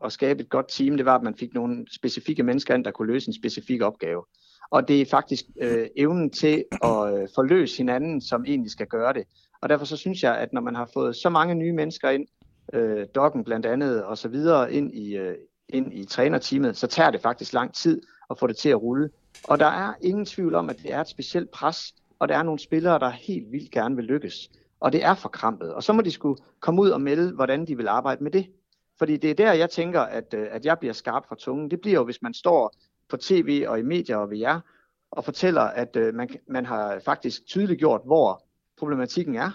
at skabe et godt team, det var, at man fik nogle specifikke mennesker ind, der kunne løse en specifik opgave. Og det er faktisk øh, evnen til at øh, forløse hinanden, som egentlig skal gøre det. Og derfor så synes jeg, at når man har fået så mange nye mennesker ind, øh, Dokken blandt andet, og så videre ind i, øh, ind i trænerteamet, så tager det faktisk lang tid at få det til at rulle. Og der er ingen tvivl om, at det er et specielt pres, og der er nogle spillere, der helt vildt gerne vil lykkes. Og det er forkrampet. Og så må de skulle komme ud og melde, hvordan de vil arbejde med det. Fordi det er der, jeg tænker, at, øh, at jeg bliver skarp fra tungen. Det bliver jo, hvis man står på tv og i medier og ved jer, og fortæller, at øh, man, man har faktisk tydeligt gjort, hvor problematikken er,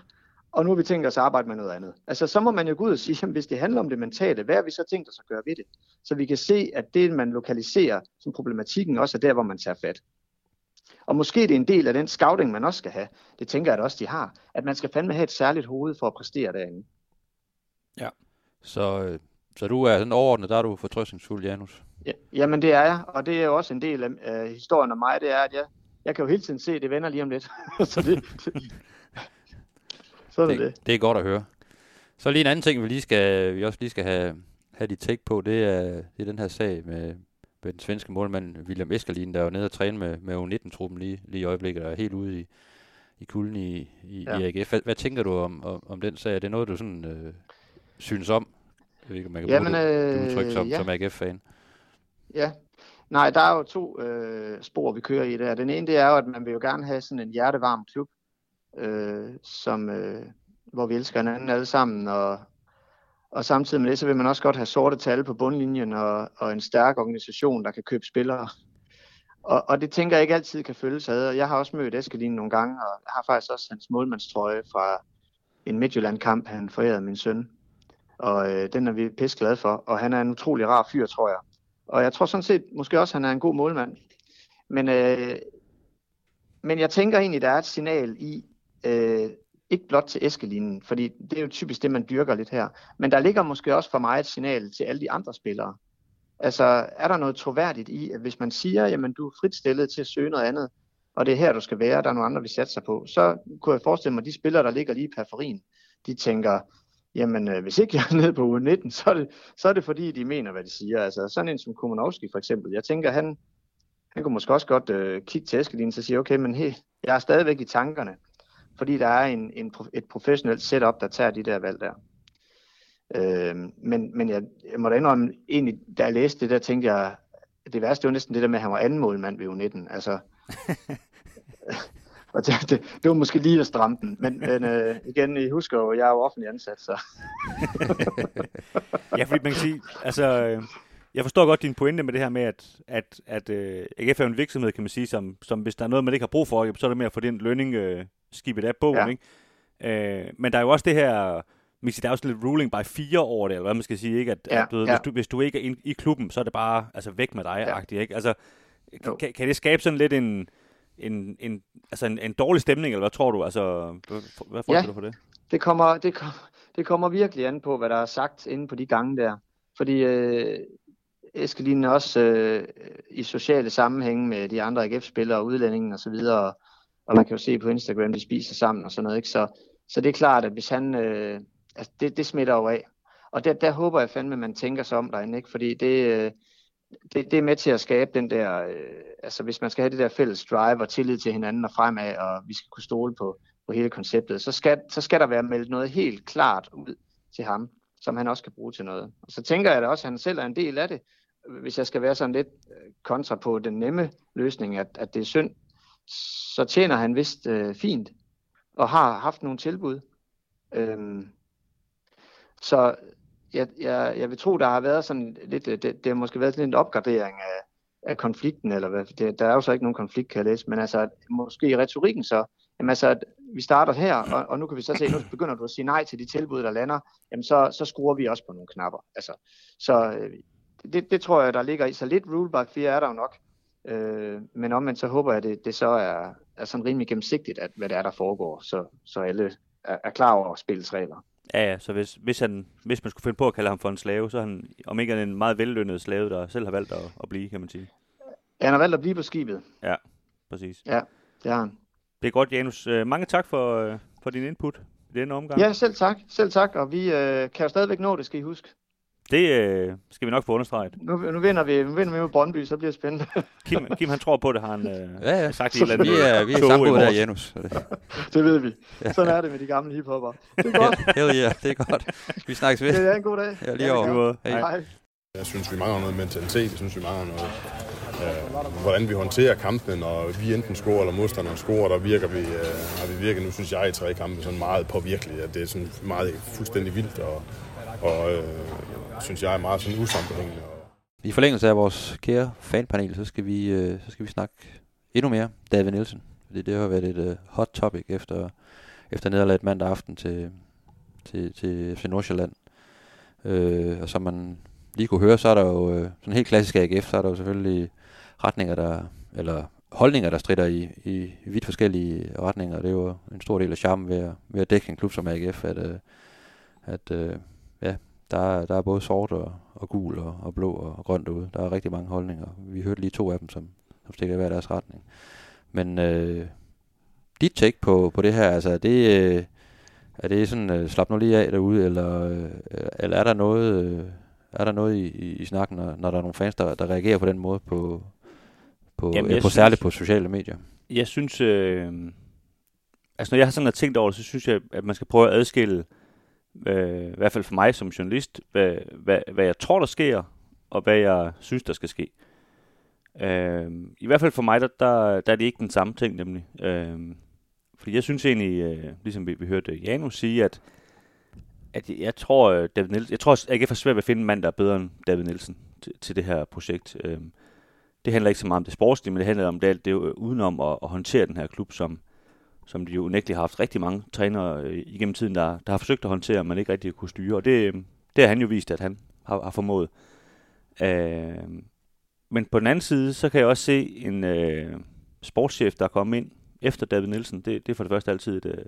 og nu har vi tænkt os at arbejde med noget andet. Altså, så må man jo gå ud og sige, at hvis det handler om det mentale, hvad har vi så tænkt os at gøre ved det? Så vi kan se, at det, man lokaliserer som problematikken, også er der, hvor man tager fat. Og måske det er en del af den scouting, man også skal have. Det tænker jeg at også, de har. At man skal fandme have et særligt hoved for at præstere derinde. Ja, så, øh, så du er sådan overordnet, der er du fortrøstningsfuld, Janus? Ja, jamen det er jeg, og det er jo også en del af uh, historien om mig, det er, at jeg, jeg kan jo hele tiden se, at det vender lige om lidt. så det, så er det, det. Det er godt at høre. Så lige en anden ting, vi lige skal, vi også lige skal have, have dit take på, det er, det er den her sag med, med den svenske målmand William Eskerlin, der er jo nede og træne med, med U19-truppen lige, lige i øjeblikket, og er helt ude i, i kulden i, i, ja. i AGF. Hvad, hvad tænker du om, om, om den sag? Er det noget, du sådan øh, synes om? Jeg ved ikke, om man kan Jamen, bruge det, det udtryk som, ja. som AGF-fan. Ja, Nej, der er jo to øh, spor, vi kører i der. Den ene, det er jo, at man vil jo gerne have sådan en hjertevarm klub, øh, som, øh, hvor vi elsker hinanden alle sammen, og, og samtidig med det, så vil man også godt have sorte tal på bundlinjen og, og en stærk organisation, der kan købe spillere. Og, og det tænker jeg ikke altid kan følges ad. Jeg har også mødt Eskelin nogle gange, og jeg har faktisk også hans målmandstrøje fra en Midtjylland-kamp, han forærede min søn. Og øh, den er vi pisse glade for, og han er en utrolig rar fyr, tror jeg. Og jeg tror sådan set måske også, at han er en god målmand. Men, øh, men jeg tænker egentlig, der er et signal i, øh, ikke blot til æskelinjen, fordi det er jo typisk det, man dyrker lidt her. Men der ligger måske også for mig et signal til alle de andre spillere. Altså, er der noget troværdigt i, at hvis man siger, jamen du er frit stillet til at søge noget andet, og det er her, du skal være, der er nogle andre, vi satser på, så kunne jeg forestille mig, at de spillere, der ligger lige i periferien, de tænker, jamen øh, hvis ikke jeg er nede på u 19, så er, det, så er det fordi, de mener, hvad de siger. Altså sådan en som Kumanowski for eksempel, jeg tænker, han, han kunne måske også godt øh, kigge til Eskelin og sige, okay, men hey, jeg er stadigvæk i tankerne fordi der er en, en, et professionelt setup, der tager de der valg der. Øh, men men jeg, jeg må da indrømme, egentlig, da jeg læste det, der tænkte jeg, det værste var næsten det der med, at han var anden målmand ved U19. Altså, og det, det, det, var måske lige at stramme den. Men, men øh, igen, I husker jo, jeg er jo offentlig ansat, så... ja, fordi man kan sige, altså, øh, jeg forstår godt din pointe med det her med, at, at, at uh, AGF er en virksomhed, kan man sige, som, som hvis der er noget, man ikke har brug for, så er det mere at få den lønning uh, skibet af bogen, ja. ikke? Uh, men der er jo også det her Mixi, der er sådan lidt ruling by fire over det, eller hvad man skal sige, ikke? At, ja, at du, ja. hvis, du, hvis du ikke er in, i klubben, så er det bare altså, væk med dig, ja. ikke? Altså, kan, kan det skabe sådan lidt en, en, en, altså en, en dårlig stemning, eller hvad tror du? Altså, hvad, får ja, du for det? Det kommer, det, kommer, det kommer virkelig an på, hvad der er sagt inde på de gange der. Fordi øh, Eskelin også øh, i sociale sammenhænge med de andre AGF-spillere, udlændingen og så videre, og, og man kan jo se på Instagram, de spiser sammen og sådan noget, ikke? Så, så det er klart, at hvis han, øh, altså det, det smitter jo af. Og der, der håber jeg fandme, at man tænker sig om derinde, ikke? fordi det, øh, det, det er med til at skabe den der, øh, altså hvis man skal have det der fælles drive og tillid til hinanden og fremad, og vi skal kunne stole på, på hele konceptet, så skal, så skal der være meldt noget helt klart ud til ham, som han også kan bruge til noget. Og så tænker jeg da også, at han selv er en del af det, hvis jeg skal være sådan lidt øh, kontra på den nemme løsning, at, at det er synd, så tjener han vist øh, fint, og har haft nogle tilbud. Øhm, så jeg, jeg, jeg vil tro, der har været sådan lidt, øh, det, det har måske været lidt en opgradering af, af konflikten, eller hvad, det, der er jo så ikke nogen konflikt, kan jeg læse, men altså, måske i retorikken så, jamen altså, at vi starter her, og, og nu kan vi så se, nu begynder du at sige nej til de tilbud, der lander, jamen så, så skruer vi også på nogle knapper. Altså, så øh, det, det tror jeg, der ligger i. Så lidt rule by fear er der jo nok. Øh, men omvendt så håber jeg, at det, det så er, er sådan rimelig gennemsigtigt, at, hvad det er, der foregår, så, så alle er, er klar over spillets regler. Ja, ja, så hvis, hvis, han, hvis man skulle finde på at kalde ham for en slave, så er han om ikke en meget vellønnet slave, der selv har valgt at, at blive, kan man sige. Han har valgt at blive på skibet. Ja, præcis. Ja, det har han. Det er godt, Janus. Øh, mange tak for, øh, for din input i denne omgang. Ja, selv tak. Selv tak, og vi øh, kan jo stadigvæk nå det, skal I huske. Det øh, skal vi nok få understreget. Nu, nu vinder vi, nu vinder vi med Brøndby, så bliver det spændende. Kim, Kim han tror på det, har han øh, ja, ja. sagt i eller Vi er, vi er sammen der, Janus. Det. det ved vi. Sådan er det med de gamle hiphopper. Det er godt. Hell yeah, det er godt. Vi snakkes ved. Det er en god dag. Ja, lige over. Hej. Hej. Jeg synes, vi mangler noget mentalitet. Jeg synes, vi mangler noget øh, hvordan vi håndterer kampen, og vi enten scorer eller modstanderen scorer, der virker vi, øh, har vi virket, nu synes jeg i tre kampe, sådan meget påvirkeligt, at det er sådan meget fuldstændig vildt, og, og øh, synes jeg er meget sådan usammenhængende. I forlængelse af vores kære fanpanel, så skal vi, øh, så skal vi snakke endnu mere David Nielsen. Fordi det har været et øh, hot topic efter, efter nederlaget mandag aften til, til, til FC Nordsjælland. Øh, og som man lige kunne høre, så er der jo øh, sådan helt klassisk AGF, så er der jo selvfølgelig retninger, der, eller holdninger, der strider i, i vidt forskellige retninger. Det er jo en stor del af charmen ved at, ved at dække en klub som AGF, at, øh, at øh, ja, der, der er både sort og, og gul og, og blå og, og grønt ude. Der er rigtig mange holdninger. Vi hørte lige to af dem, som, som stikker i hver deres retning. Men øh, dit take på, på det her, altså er det, øh, er det sådan, øh, slap nu lige af derude, eller, øh, eller er der noget, øh, er der noget i, i, i snakken, når, når der er nogle fans, der, der reagerer på den måde, på, på, Jamen, ja, på synes, særligt på sociale medier? Jeg synes, øh, altså når jeg har sådan tænkt over det, så synes jeg, at man skal prøve at adskille, øh, øh, i hvert fald for mig som journalist, hvad, hvad, hvad jeg tror, der sker, og hvad jeg synes, der skal ske. Øh, I hvert fald for mig, der, der, der er det ikke den samme ting, nemlig. Øh, fordi jeg synes egentlig, øh, ligesom vi, vi hørte Janus sige, at at jeg tror, øh, David Nielsen, jeg tror, at jeg er for svært ved at finde en mand, der er bedre end David Nielsen til, til det her projekt. Øh, det handler ikke så meget om det sportslige, men det handler om det, alt det øh, udenom at, at håndtere den her klub, som, som de jo unægteligt har haft rigtig mange trænere øh, igennem tiden, der, der har forsøgt at håndtere, men ikke rigtig kunne styre. Og det, øh, det har han jo vist, at han har, har formået. Øh, men på den anden side, så kan jeg også se en øh, sportschef, der er kommet ind efter David Nielsen. Det, det er for det første altid et, øh,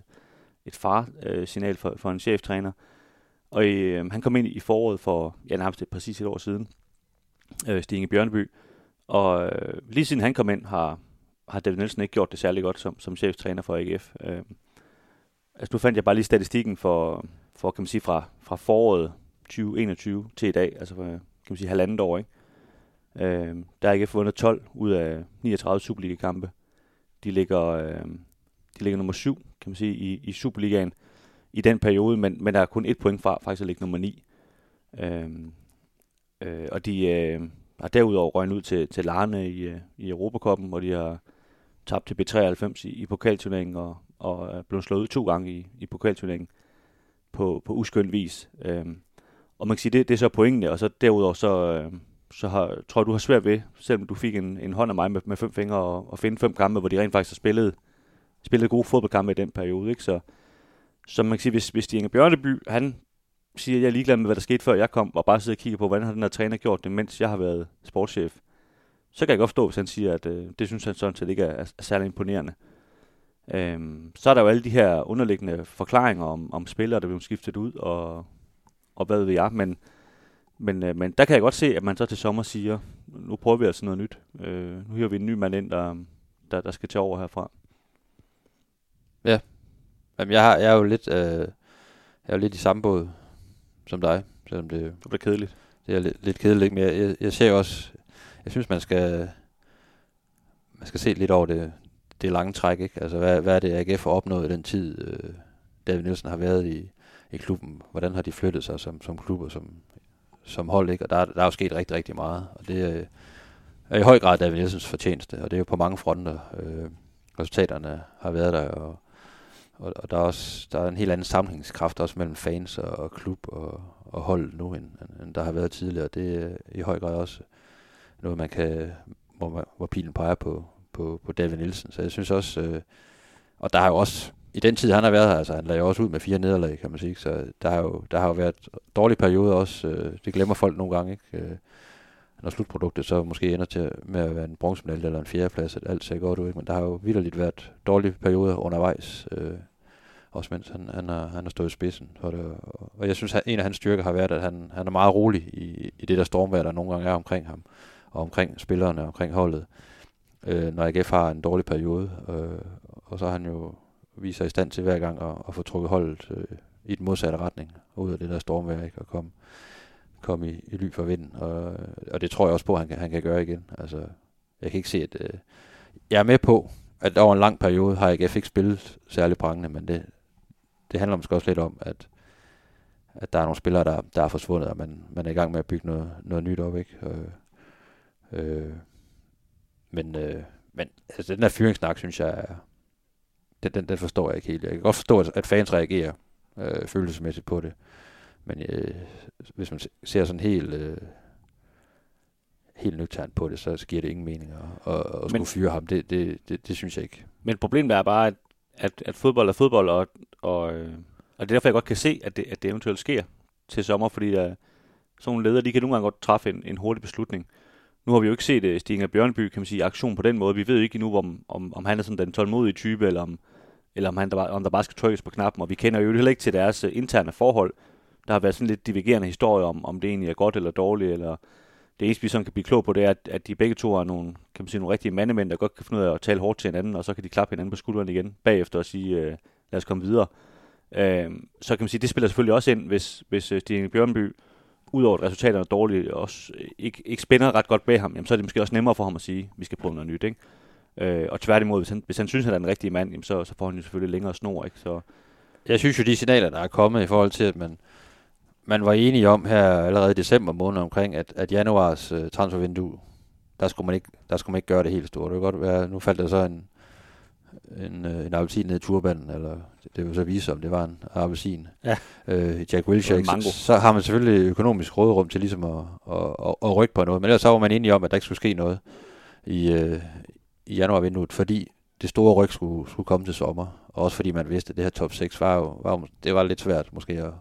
et far-signal for, for en cheftræner. Og øh, han kom ind i foråret for, ja, nærmest præcis et år siden, øh, Stine Bjørneby. Og øh, lige siden han kom ind, har, har David Nielsen ikke gjort det særlig godt som, som cheftræner for AGF. Øh, altså nu fandt jeg bare lige statistikken for, for kan man sige, fra, fra foråret 2021 til i dag, altså kan man sige, halvandet år, ikke? Øh, der har AGF vundet 12 ud af 39 Superliga-kampe. De ligger, øh, de ligger nummer 7, kan man sige, i, i Superligaen i den periode, men, men der er kun et point fra faktisk at ligge nummer 9. Øh, øh, og de øh, har derudover røgnet ud til, til Larne i, øh, i Europakoppen, hvor de har tabt til B93 i, i pokalturneringen og, og er blevet slået ud to gange i, i pokalturneringen på, på uskøn vis. Øhm, og man kan sige, det, det er så pointene, og så derudover så, øh, så har, tror jeg, du har svært ved, selvom du fik en, en hånd af mig med, med fem fingre, og, og finde fem kampe, hvor de rent faktisk har spillet, spillet gode fodboldkampe i den periode. Ikke? Så, så man kan sige, hvis, hvis de Inge Bjørneby, han siger, at jeg er ligeglad med, hvad der skete før jeg kom, og bare sidder og kigger på, hvordan har den her træner gjort det, mens jeg har været sportschef, så kan jeg godt forstå, hvis han siger, at øh, det synes han sådan set ikke er, er, er særlig imponerende. Øhm, så er der jo alle de her underliggende forklaringer om, om spillere, der bliver skiftet ud, og, og hvad ved jeg, men, men, øh, men der kan jeg godt se, at man så til sommer siger, nu prøver vi altså noget nyt. Øh, nu hører vi en ny mand ind, der, der, der skal tage over herfra. Ja. Jamen, jeg, har, jeg er jo lidt, øh, jeg er jo lidt i samme båd som dig, selvom det, det bliver kedeligt. Det er lidt, lidt kedeligt, men jeg, jeg, jeg ser også, jeg synes, man skal, man skal se lidt over det, det lange træk, ikke? Altså, hvad, hvad er det, AGF har opnået i den tid, øh, David Nielsen har været i, i klubben? Hvordan har de flyttet sig som, som klub og som, som hold, ikke? Og der, der er jo sket rigtig, rigtig meget, og det øh, er i høj grad David Nielsens fortjeneste, og det er jo på mange fronter. Øh, resultaterne har været der, og, og, og der er også der er en helt anden sammenhængskraft også mellem fans og, og klub og, og hold nu, end, end der har været tidligere. Det er i høj grad også noget, man kan, hvor, man, hvor pilen peger på, på, på David Nielsen. Så jeg synes også, øh, og der har jo også, i den tid han har været her, altså han lagde også ud med fire nederlag, kan man sige, så der har jo, der har jo været dårlige perioder også, øh, det glemmer folk nogle gange, ikke? Øh, når slutproduktet så måske ender til med at være en bronzemedalje eller en fjerdeplads, at alt ser godt ud, ikke? men der har jo vidderligt været dårlige perioder undervejs, øh, også mens han, han, har, han har stået i spidsen for det. Og jeg synes, at en af hans styrker har været, at han, han er meget rolig i, i det der stormvær, der nogle gange er omkring ham, og omkring spillerne, og omkring holdet øh, når AGF har en dårlig periode. Øh, og så har han jo vist sig i stand til hver gang at, at få trukket holdet øh, i den modsatte retning, ud af det der stormvær, ikke? og komme kom i, i ly for vinden. Og, og det tror jeg også på, at han kan, han kan gøre igen. Altså, jeg kan ikke se, at... Øh, jeg er med på, at over en lang periode har AGF ikke spillet særlig prangende, men det, det handler måske også lidt om, at, at der er nogle spillere, der, der er forsvundet, og man, man er i gang med at bygge noget, noget nyt op. Ikke? Øh, øh, men, øh, men altså, den der fyringssnak, synes jeg, den, den, den forstår jeg ikke helt. Jeg kan godt forstå, at, at fans reagerer øh, følelsesmæssigt på det. Men øh, hvis man ser sådan helt, øh, helt nøgternt på det, så giver det ingen mening at, at, at skulle fyre ham. Det, det, det, det synes jeg ikke. Men problemet er bare, at, at, at fodbold er fodbold, og, og, øh, og det er derfor, jeg godt kan se, at det, at det eventuelt sker til sommer, fordi der, sådan nogle ledere, de kan nogle gange godt træffe en, en hurtig beslutning. Nu har vi jo ikke set øh, uh, Stinger Bjørnby, kan man sige, aktion på den måde. Vi ved ikke endnu, om, om, om han er sådan den tålmodige type, eller om, eller om, han der, om der bare skal trykkes på knappen. Og vi kender jo heller ikke til deres uh, interne forhold. Der har været sådan lidt divergerende historier om, om det egentlig er godt eller dårligt, eller det eneste, vi sådan kan blive klog på, det er, at, at de begge to er nogle, kan man sige, nogle rigtige mandemænd, der godt kan finde ud af at tale hårdt til hinanden, og så kan de klappe hinanden på skulderen igen bagefter og sige, uh, lad os komme videre. Uh, så kan man sige, det spiller selvfølgelig også ind, hvis, hvis uh, Bjørnby udover at resultaterne er dårlige, også øh, ikke, ikke spænder ret godt bag ham, jamen, så er det måske også nemmere for ham at sige, at vi skal prøve noget nyt. Ikke? Øh, og tværtimod, hvis han, hvis han synes, at han er den rigtige mand, jamen, så, så får han jo selvfølgelig længere snor. Ikke? Så, jeg synes jo, de signaler, der er kommet i forhold til, at man, man var enige om her allerede i december måned omkring, at, at januars øh, transfervindue, der skulle, man ikke, der skulle man ikke gøre det helt stort. Det kan godt være, nu faldt der så en, en, øh, en appelsin ned i turbanen, eller det vil så vise, om det var en appelsin. Ja. Øh, Jack Wilshere, så, så har man selvfølgelig økonomisk råderum til ligesom at, at, at, at rykke på noget. Men ellers så var man enige om, at der ikke skulle ske noget i, øh, i januarvinduet, fordi det store ryg skulle, skulle komme til sommer. Og også fordi man vidste, at det her top 6 var jo, var, det var lidt svært måske at,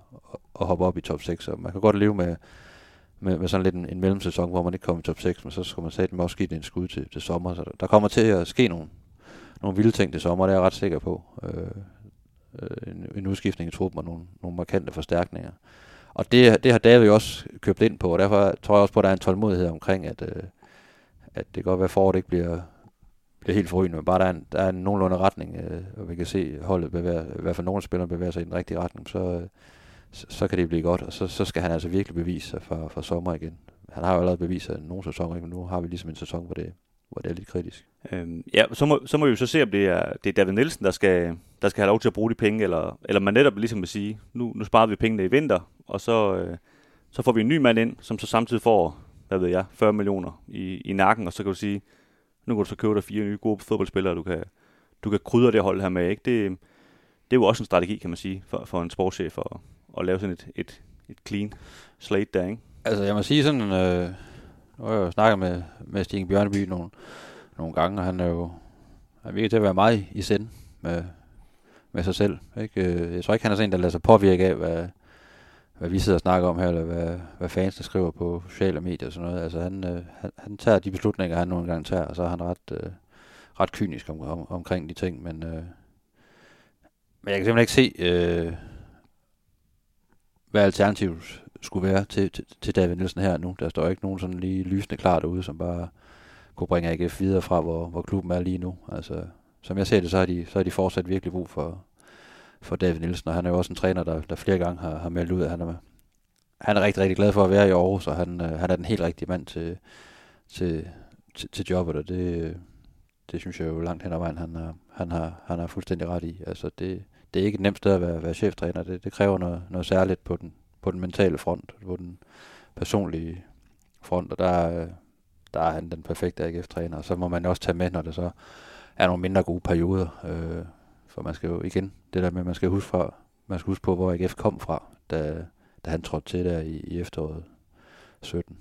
at hoppe op i top 6. Så man kan godt leve med, med, med sådan lidt en, en mellemsæson, hvor man ikke kommer i top 6, men så skulle man man også give det en skud til, til sommer. Så der, der kommer til at ske nogle, nogle vilde ting til sommer, det er jeg ret sikker på. Øh, øh, en, en udskiftning i truppen og nogle, nogle markante forstærkninger. Og det, det har David jo også købt ind på, og derfor tror jeg også på, at der er en tålmodighed omkring, at, øh, at det kan godt være, at foråret ikke bliver, bliver helt forrygende, men bare der er en, der er en nogenlunde retning, øh, og vi kan se holdet bevæger, i hvert fald nogle spillere bevæger sig i den rigtige retning, så, øh, så, så kan det blive godt, og så, så skal han altså virkelig bevise sig for, for sommer igen. Han har jo allerede bevist sig nogle sæsoner, men nu har vi ligesom en sæson, hvor det, hvor det er lidt kritisk. Øhm, ja, så må, så må vi jo så se, om det er, det er David Nielsen, der skal, der skal have lov til at bruge de penge, eller, eller man netop ligesom vil sige, nu, nu sparer vi pengene i vinter, og så, øh, så får vi en ny mand ind, som så samtidig får, hvad ved jeg, 40 millioner i, i nakken, og så kan du sige, nu kan du så købe dig fire nye gode fodboldspillere, du kan, du kan krydre det hold her med. Ikke? Det, det er jo også en strategi, kan man sige, for, for en sportschef at, at lave sådan et, et, et clean slate der, ikke? Altså, jeg må sige sådan, øh, nu har jeg jo snakket med, med Stine Bjørneby nogle, nogle gange, og han er jo han virker til at være meget i sind med, med sig selv. Ikke? Øh, jeg tror ikke, han er sådan en, der lader sig påvirke af, hvad, hvad vi sidder og snakker om her, eller hvad, hvad fansene skriver på sociale medier og sådan noget. Altså, han, øh, han, han tager de beslutninger, han nogle gange tager, og så er han ret, øh, ret kynisk om, om, omkring de ting, men, øh, men jeg kan simpelthen ikke se, øh, hvad alternativet skulle være til, til, til David Nielsen her nu. Der står ikke nogen sådan lige lysende klar derude, som bare kunne bringe AGF videre fra, hvor, hvor klubben er lige nu. Altså, som jeg ser det, så har de, så har de fortsat virkelig brug for, for David Nielsen, og han er jo også en træner, der, der flere gange har, har meldt ud, at han er, han er rigtig, rigtig glad for at være i Aarhus, og han, øh, han er den helt rigtige mand til, til, til, til jobbet, og det, det synes jeg jo langt hen ad vejen, han har, han har, han har fuldstændig ret i. Altså det, det er ikke et nemt sted at være, være cheftræner. Det, det kræver noget, noget særligt på den, på den mentale front, på den personlige front, og der, der er han den perfekte AGF-træner. Og så må man også tage med, når det så er nogle mindre gode perioder. Øh, for man skal jo igen, det der med, at man skal huske, fra, man skal huske på, hvor AGF kom fra, da, da han trådte til der i, i efteråret 17.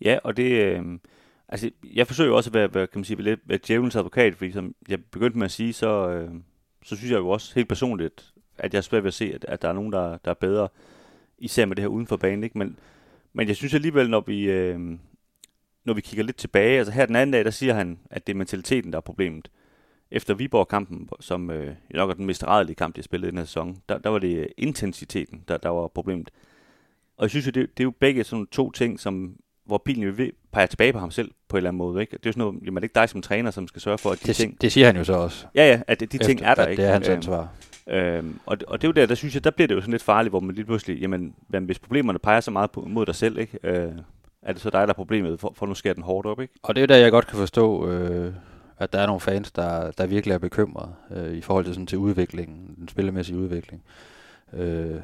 Ja, og det, øh, altså, jeg forsøger jo også at være, være kan man sige, lidt være djævelens advokat, fordi som jeg begyndte med at sige, så, øh, så synes jeg jo også helt personligt, at jeg er svært ved at se, at, at der er nogen, der, der er bedre, især med det her uden for banen. Ikke? Men, men jeg synes alligevel, når vi, øh, når vi kigger lidt tilbage, altså her den anden dag, der siger han, at det er mentaliteten, der er problemet. Efter Viborg-kampen, som øh, nok er den mest rædelige kamp, de har spillet i den her sæson, der, der var det intensiteten, der, der var problemet. Og jeg synes jo, det, det er jo begge sådan to ting, som hvor pilen jo ved, peger tilbage på ham selv på en eller anden måde. Ikke? Det er jo sådan noget, jamen, det er ikke dig som træner, som skal sørge for, at de det, ting... Det siger han jo så også. Ja, ja, at de efter, ting er der, at ikke? det er hans Øhm, ansvar. Øhm, og, og det er jo der, der synes jeg, der bliver det jo sådan lidt farligt, hvor man lige pludselig, jamen, jamen hvis problemerne peger så meget på, mod dig selv, ikke? Øh, er det så dig, der er problemet, for, for nu skærer den hårdt op, ikke? Og det er jo der, jeg godt kan forstå, øh, at der er nogle fans, der, der virkelig er bekymrede øh, i forhold til, sådan, til udviklingen, den spillemæssige udvikling. Øh,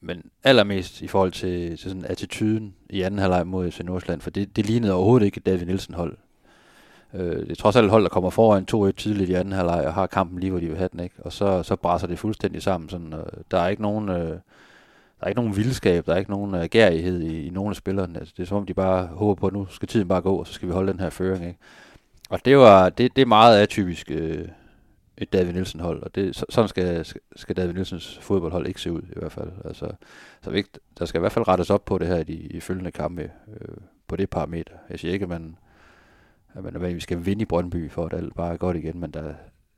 men allermest i forhold til, til sådan attituden i anden halvleg mod FC Nordsjælland, for det, det lignede overhovedet ikke David Nielsen hold. Øh, det er trods alt et hold, der kommer foran 2-1 tidligt i anden halvleg og har kampen lige, hvor de vil have den, ikke? Og så, så brænder det fuldstændig sammen. Sådan, øh, der er ikke nogen... Øh, der er ikke nogen vildskab, der er ikke nogen øh, agerighed i, i nogen af spillerne. Altså, det er som om, de bare håber på, at nu skal tiden bare gå, og så skal vi holde den her føring. Ikke? Og det, var, det, det er meget atypisk øh, et David Nielsen-hold, og det, så, sådan skal, skal David Nielsens fodboldhold ikke se ud i hvert fald. Altså, så vi, der skal i hvert fald rettes op på det her i de i følgende kampe øh, på det parameter. Jeg siger ikke, at man, at man nødvendigvis skal vinde i Brøndby, for at alt bare er godt igen, men der,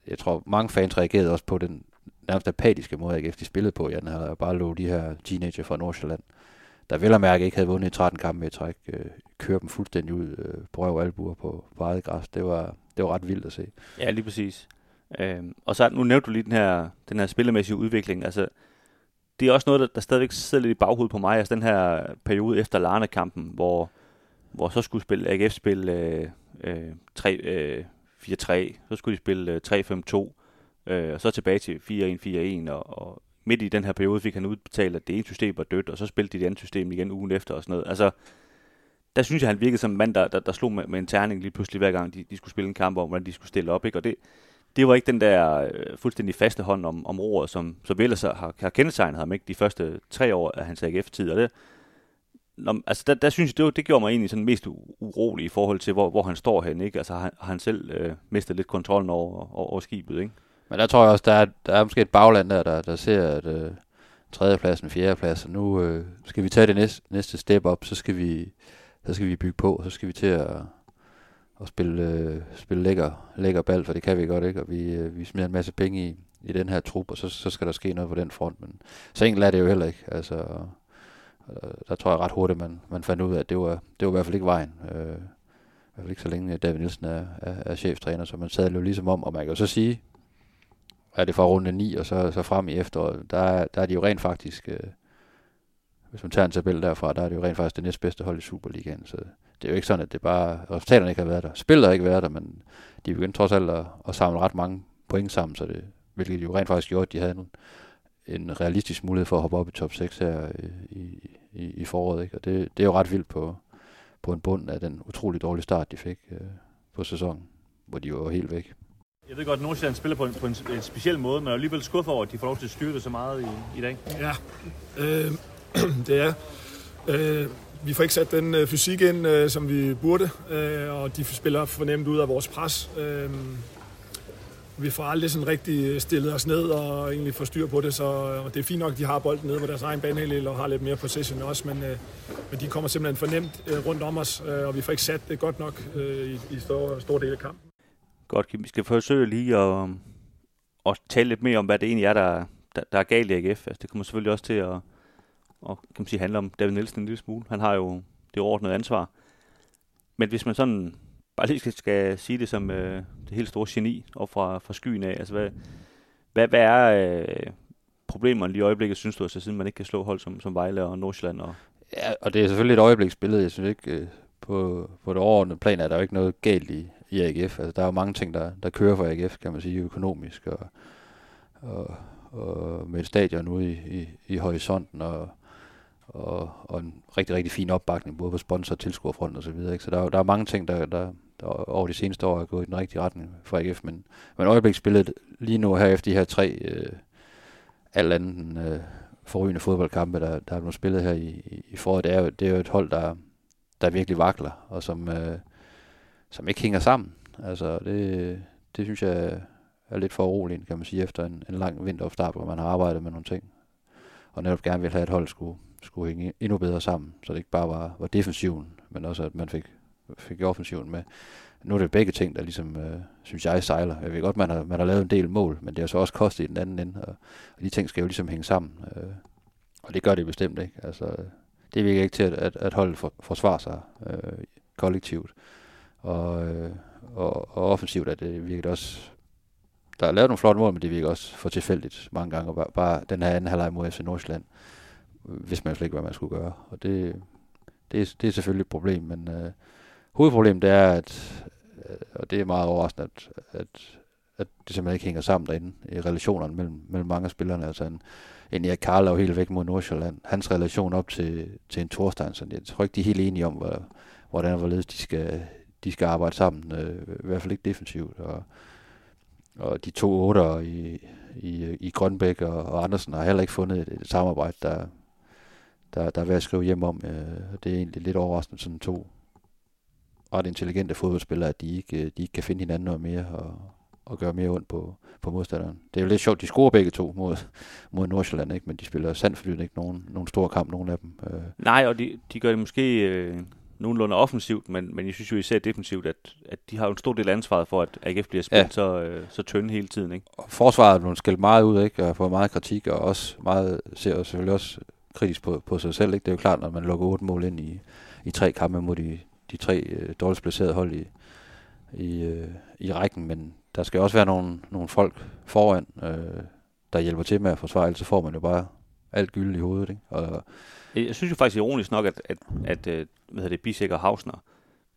jeg tror, mange fans reagerede også på den nærmest apatiske måde, AGF de spillede på. Ja, den havde bare lå de her teenager fra Nordsjælland, der vel og mærke ikke havde vundet 13 kampe med træk, øh, køre dem fuldstændig ud øh, på røv albuer på, på eget græs. Det var, det var ret vildt at se. Ja, lige præcis. Øhm, og så nu nævnte du lige den her, den her spillemæssige udvikling. Altså, det er også noget, der, der stadigvæk sidder lidt i baghovedet på mig. Altså den her periode efter Larne-kampen, hvor, hvor så skulle spille AGF spille øh, øh, 3, øh, 4-3, så skulle de spille øh, 3-5-2, øh, og så tilbage til 4-1-4-1, og, og midt i den her periode fik han udbetalt, at det ene system var dødt, og så spillede de det andet system igen ugen efter og sådan noget. Altså, der synes jeg, han virkede som en mand, der, der, der slog med, med en terning lige pludselig hver gang, de, de skulle spille en kamp om, hvordan de skulle stille op, ikke? Og det, det var ikke den der øh, fuldstændig faste hånd om, om roret, som, som ellers har, har kendetegnet ham ikke de første tre år af hans AGF-tid. Og det, når, altså der, der synes jeg, det, var, det gjorde mig egentlig sådan mest urolig i forhold til, hvor, hvor han står hen. Ikke? Altså han, har han selv øh, mistet lidt kontrollen over, over, over skibet. Ikke? Men der tror jeg også, der er, der er måske et bagland der, der, der ser, at øh, tredjepladsen, fjerdepladsen, nu øh, skal vi tage det næste, næste step op, så skal vi, så skal vi bygge på, så skal vi til at, at spille, øh, spille lækker, lækker bal, for det kan vi godt, ikke? Og vi, øh, vi smider en masse penge i, i den her trup, og så, så skal der ske noget på den front. Men så enkelt er det jo heller ikke. Altså, øh, der tror jeg ret hurtigt, man, man fandt ud af, at det var, det var i hvert fald ikke vejen. Øh, I hvert fald ikke så længe David Nielsen er, er, er cheftræner, så man sad jo ligesom om, og man kan jo så sige, er det fra runde 9 og så, så frem i efteråret, der, der er de jo rent faktisk øh, hvis man tager en tabel derfra, der er det jo rent faktisk det næstbedste hold i Superligaen. Så det er jo ikke sådan, at det bare, resultaterne ikke har været der. Spillet har ikke været der, men de begyndte trods alt at, at samle ret mange point sammen, så det, hvilket de jo rent faktisk gjorde, at de havde nogle, en realistisk mulighed for at hoppe op i top 6 her i, i, i foråret. Ikke? Og det, det er jo ret vildt på, på en bund af den utrolig dårlige start, de fik øh, på sæsonen, hvor de var helt væk. Jeg ved godt, at Nordsjælland spiller på en, på en, en speciel måde, men er alligevel skuffet over, at de får lov til at styre det så meget i, i dag. Ja, øh, det er. Øh, vi får ikke sat den øh, fysik ind, øh, som vi burde, øh, og de spiller fornemt ud af vores pres. Øh, vi får aldrig sådan rigtig øh, stillet os ned og egentlig får styr på det, så og det er fint nok, at de har bolden nede på deres egen banehalvdel og har lidt mere possession også, men, øh, men de kommer simpelthen fornemt øh, rundt om os, øh, og vi får ikke sat det godt nok øh, i, i store, store del af kampen. Godt, Kim. Vi skal forsøge lige at, at tale lidt mere om, hvad det egentlig er, der, der, der er galt i AGF. Altså, det kommer selvfølgelig også til at, at kan man sige, handle om David Nielsen en lille smule. Han har jo det overordnede ansvar. Men hvis man sådan bare lige skal, skal sige det som øh, det helt store geni op fra, fra skyen af, altså hvad, hvad, hvad er øh, problemerne lige i øjeblikket, synes du, altså, siden man ikke kan slå hold som, som Vejle og Nordsjælland? Og... Ja, og det er selvfølgelig et øjebliksbillede. Jeg synes ikke, øh, på, på det overordnede plan er der jo ikke noget galt i, i AGF. Altså, der er jo mange ting, der, der kører for AGF, kan man sige, økonomisk og, og, og med et stadion ude i, i, i horisonten og, og, og en rigtig, rigtig fin opbakning, både på sponsor- og tilskuerfronten osv. Så, videre, ikke? så der, der er mange ting, der, der, der over de seneste år er gået i den rigtige retning for AGF, men, men øjebliksspillet lige nu her efter de her tre øh, alt andet øh, forrygende fodboldkampe, der, der er blevet spillet her i, i, i foråret, det er, jo, det er jo et hold, der, der virkelig vakler, og som, øh, som ikke hænger sammen. Altså, det, det synes jeg er lidt for uroligt, kan man sige, efter en, en lang vinteropstart, hvor man har arbejdet med nogle ting, og netop gerne vil have, at holdet skulle, skulle hænge endnu bedre sammen, så det ikke bare var, var defensiven, men også at man fik, fik offensiven med. Nu er det begge ting, der ligesom, øh, synes jeg, sejler. Jeg ved godt, man har, man har lavet en del mål, men det har så også kostet i den anden ende, og, og de ting skal jo ligesom hænge sammen. Øh, og det gør det bestemt ikke. Altså, det virker ikke til, at, at, at holdet for, forsvarer sig øh, kollektivt. Og, øh, og, og offensivt er det virkelig også... Der er lavet nogle flotte mål, men det virker også for tilfældigt mange gange. Bare, bare den her anden halvleg mod FC Nordsjælland, hvis man slet ikke, hvad man skulle gøre. Og det, det, er, det er selvfølgelig et problem, men øh, hovedproblemet er, at, øh, og det er meget overraskende, at, at, at det simpelthen ikke hænger sammen derinde i relationerne mellem, mellem mange af spillerne. Altså en, en Erik Karl er jo helt væk mod Nordsjælland. Hans relation op til, til en Thorstein, så jeg tror ikke, de er helt enige om, hvordan og hvorledes de skal, de skal arbejde sammen. Øh, I hvert fald ikke defensivt. Og, og de to otter i, i, i Grønbæk og, og Andersen har heller ikke fundet et, et samarbejde, der, der, der er ved at skrive hjem om. Øh, det er egentlig lidt overraskende, sådan to ret intelligente fodboldspillere, at de ikke, de ikke kan finde hinanden noget mere og, og gøre mere ondt på, på modstanderen. Det er jo lidt sjovt, de scorer begge to mod, mod Nordsjælland, ikke? men de spiller sandt ikke nogen, nogen store kamp, nogen af dem. Øh. Nej, og de, de gør det måske øh, nogenlunde offensivt, men, men jeg synes jo især defensivt, at, at de har jo en stor del af ansvaret for, at AGF bliver spillet ja. så, øh, så tynde hele tiden. Ikke? Og forsvaret er skældt meget ud, ikke? og har fået meget kritik, og også meget, ser selvfølgelig også kritisk på, på sig selv. Ikke? Det er jo klart, når man lukker otte mål ind i, i tre kampe mod de, de tre øh, dårligst placerede hold i, i, øh, i rækken, men der skal også være nogle, nogle folk foran, øh, der hjælper til med at forsvare, ellers så får man jo bare alt gylden i hovedet. Ikke? Og, jeg synes jo faktisk ironisk nok, at, at, at øh, hvad hedder det, Bisek og Hausner,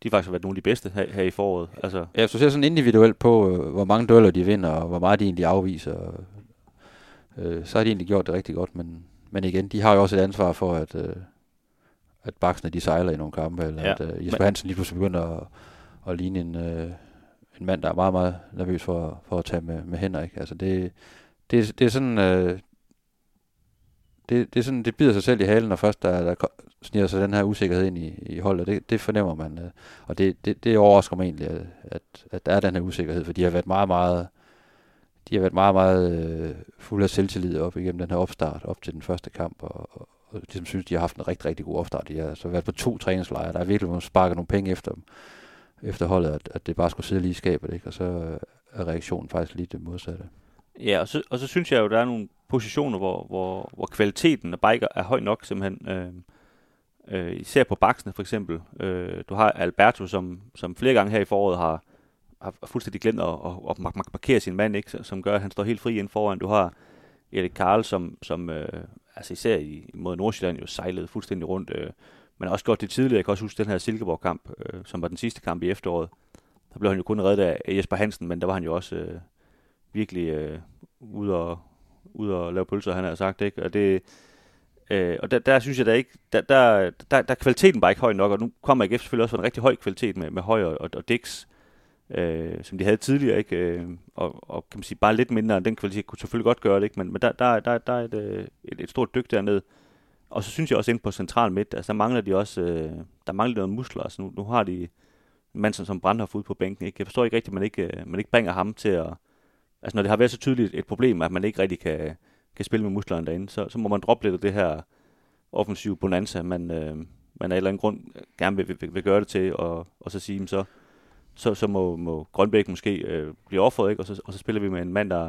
de faktisk har været nogle af de bedste her, her i foråret. Altså. Ja, hvis du ser sådan individuelt på, øh, hvor mange dueller de vinder, og hvor meget de egentlig afviser, øh, så har de egentlig gjort det rigtig godt, men, men igen, de har jo også et ansvar for, at, øh, at baksene de sejler i nogle kampe, eller ja, at øh, Jesper men... Hansen lige pludselig begynder at, at ligne en, øh, en mand, der er meget, meget nervøs for, for at tage med, med hænder. Ikke? Altså det, det, det er sådan... Øh, det, det, er sådan, det bider sig selv i halen, når først der, der sniger sig den her usikkerhed ind i, i holdet. Det, det fornemmer man. Øh, og det, det, det overrasker mig egentlig, at, at, at der er den her usikkerhed, for de har været meget, meget de har været meget, meget øh, fulde af selvtillid op igennem den her opstart, op til den første kamp, og, og, og de som synes, de har haft en rigtig, rigtig god opstart. De har så været på to træningslejre, der er virkelig sparker nogle penge efter dem efter holdet, at, at det bare skulle sidde lige i skabet, ikke? og så øh, er reaktionen faktisk lige det modsatte. Ja, og så, og så synes jeg jo, der er nogle positioner, hvor, hvor, hvor kvaliteten af biker er høj nok simpelthen. Øh, øh, især på baksene for eksempel. Øh, du har Alberto, som, som flere gange her i foråret har, har fuldstændig glemt at, at, at markere sin mand, ikke? som gør, at han står helt fri ind foran. Du har Erik Karl, som, som øh, altså især i, mod Nordsjælland jo sejlede fuldstændig rundt. Øh, men også godt det tidligere. Jeg kan også huske den her Silkeborg-kamp, øh, som var den sidste kamp i efteråret. Der blev han jo kun reddet af Jesper Hansen, men der var han jo også øh, virkelig øh, ude, og, ude og lave pølser, han har sagt. Ikke? Og, det, øh, og der, der, synes jeg, der, ikke, der, der, der, der er kvaliteten bare ikke høj nok, og nu kommer AGF selvfølgelig også for en rigtig høj kvalitet med, med Høj og, og Dix, øh, øh, som de havde tidligere, ikke? Øh, og, og kan man sige, bare lidt mindre end den kvalitet kunne selvfølgelig godt gøre det, ikke? men, men der, der, der, der er et, øh, et, et stort dyk dernede. Og så synes jeg også ind på central midt, altså der mangler de også, øh, der mangler noget muskler, altså nu, nu har de en mand som, som Brandhoff ude på bænken, ikke? Jeg forstår ikke rigtigt, at man ikke, øh, man ikke bringer ham til at, altså når det har været så tydeligt et problem, at man ikke rigtig kan, kan spille med musklerne derinde, så, så må man droppe lidt af det her offensiv bonanza, man, øh, man af en eller anden grund gerne vil, vil, vil gøre det til, og, og så sige, så, så, så må, må Grønbæk måske øh, blive offeret, ikke? Og, så, og så spiller vi med en mand, der,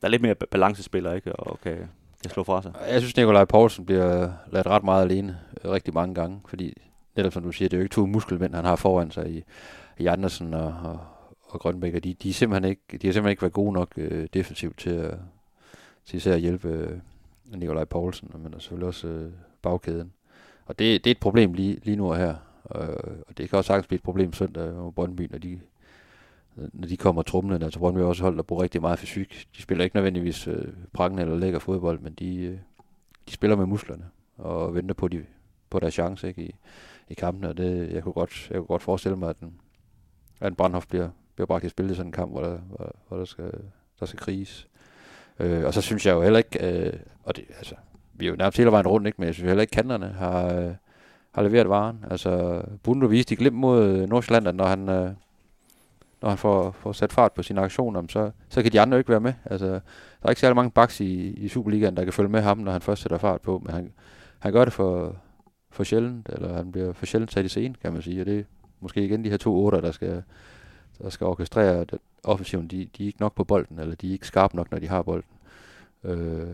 der er lidt mere balancespiller, ikke? og kan, kan slå fra sig. Jeg synes, Nikolaj Poulsen bliver øh, ladt ret meget alene øh, rigtig mange gange, fordi netop som du siger, det er jo ikke to muskelmænd, han har foran sig i, i Andersen og, og, og Grønbæk, og de, de, er simpelthen ikke, de har simpelthen ikke været gode nok øh, defensivt til, at, til især at hjælpe øh, Nikolaj Poulsen, men selvfølgelig også øh, bagkæden. Og det, det er et problem lige, lige nu og her, Øh, og det kan også sagtens blive et problem søndag over Brøndby, når de, når de kommer trumlende. Altså Brøndby er også hold, der bruger rigtig meget fysik. De spiller ikke nødvendigvis øh, prangende eller lækker fodbold, men de, øh, de spiller med musklerne og venter på, de, på deres chance ikke, i, i kampen. Og det, jeg, kunne godt, jeg kunne godt forestille mig, at en, at en Brandhoff bliver, bliver bragt i spil i sådan en kamp, hvor der, hvor, hvor der, skal, der skal kriges. Øh, og så synes jeg jo heller ikke, øh, og det, altså, vi er jo nærmest hele vejen rundt, ikke? men jeg synes heller ikke, kanterne har, øh, har leveret varen. Altså, Bruno viste i glimt mod Nordsjælland, når han, øh, når han får, får sat fart på sine aktioner, så, så kan de andre ikke være med. Altså, der er ikke særlig mange baks i, i Superligaen, der kan følge med ham, når han først sætter fart på, men han, han gør det for, for sjældent, eller han bliver for sjældent sat i scenen, kan man sige, og det er måske igen de her to otter, der skal, der skal orkestrere offensiven, de, de er ikke nok på bolden, eller de er ikke skarpe nok, når de har bolden. Øh,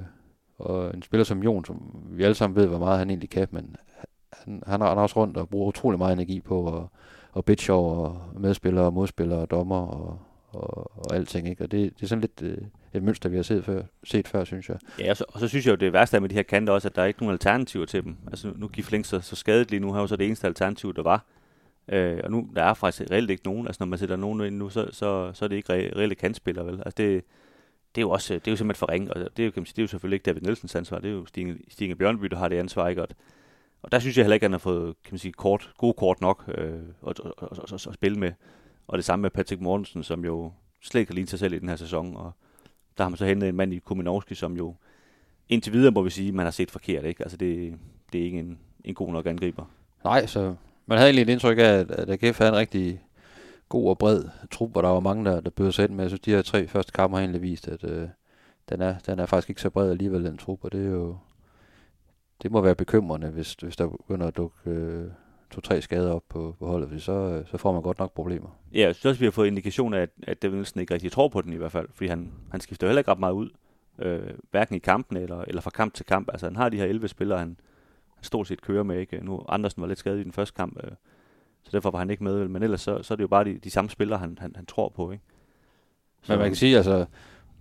og en spiller som Jon, som vi alle sammen ved, hvor meget han egentlig kan, men han, han, han er også rundt og bruger utrolig meget energi på at, at bitch over medspillere modspillere dommer og, og, og alting. Ikke? Og det, det er sådan lidt øh, et mønster, vi har set før, set før, synes jeg. Ja, og så, og så synes jeg jo, det værste med de her kanter også, at der er ikke nogen alternativer til dem. Altså nu giver Flink så, så skadet lige nu, har jo så det eneste alternativ, der var. Øh, og nu der er faktisk reelt ikke nogen. Altså når man sætter nogen ind nu, så, så, så er det ikke re- reelle kantspillere, vel? Altså det, det er jo også øh, det er jo simpelthen for ringe, og det er jo, kan man sige, det er jo selvfølgelig ikke David Nielsens ansvar, det er jo Stine, Stine Bjørnby, der har det ansvar, ikke? Og, og der synes jeg heller ikke, at han har fået kan man sige, kort, gode kort nok øh, at, at, at, at, at, spille med. Og det samme med Patrick Mortensen, som jo slet ikke kan sig selv i den her sæson. Og der har man så hentet en mand i Kuminovski, som jo indtil videre må vi sige, man har set forkert. Ikke? Altså det, det er ikke en, en god nok angriber. Nej, så man havde egentlig et indtryk af, at, at AGF havde en rigtig god og bred trup, hvor der var mange, der, der bød sig ind med. Jeg synes, de her tre første kampe har egentlig vist, at øh, den, er, den er faktisk ikke så bred alligevel, den trup, og det er jo det må være bekymrende, hvis, hvis der begynder at dukke øh, to-tre skader op på, på holdet, så, øh, så får man godt nok problemer. Ja, jeg synes også, vi har fået indikation af, at, at David Nielsen ikke rigtig tror på den i hvert fald, fordi han, han skifter heller ikke ret meget ud, øh, hverken i kampen eller, eller fra kamp til kamp. Altså han har de her 11 spillere, han, han stort set kører med. Ikke? Nu Andersen var lidt skadet i den første kamp, øh, så derfor var han ikke med. Men ellers så, så er det jo bare de, de samme spillere, han, han, han tror på. Ikke? Så, Men man kan sige, altså,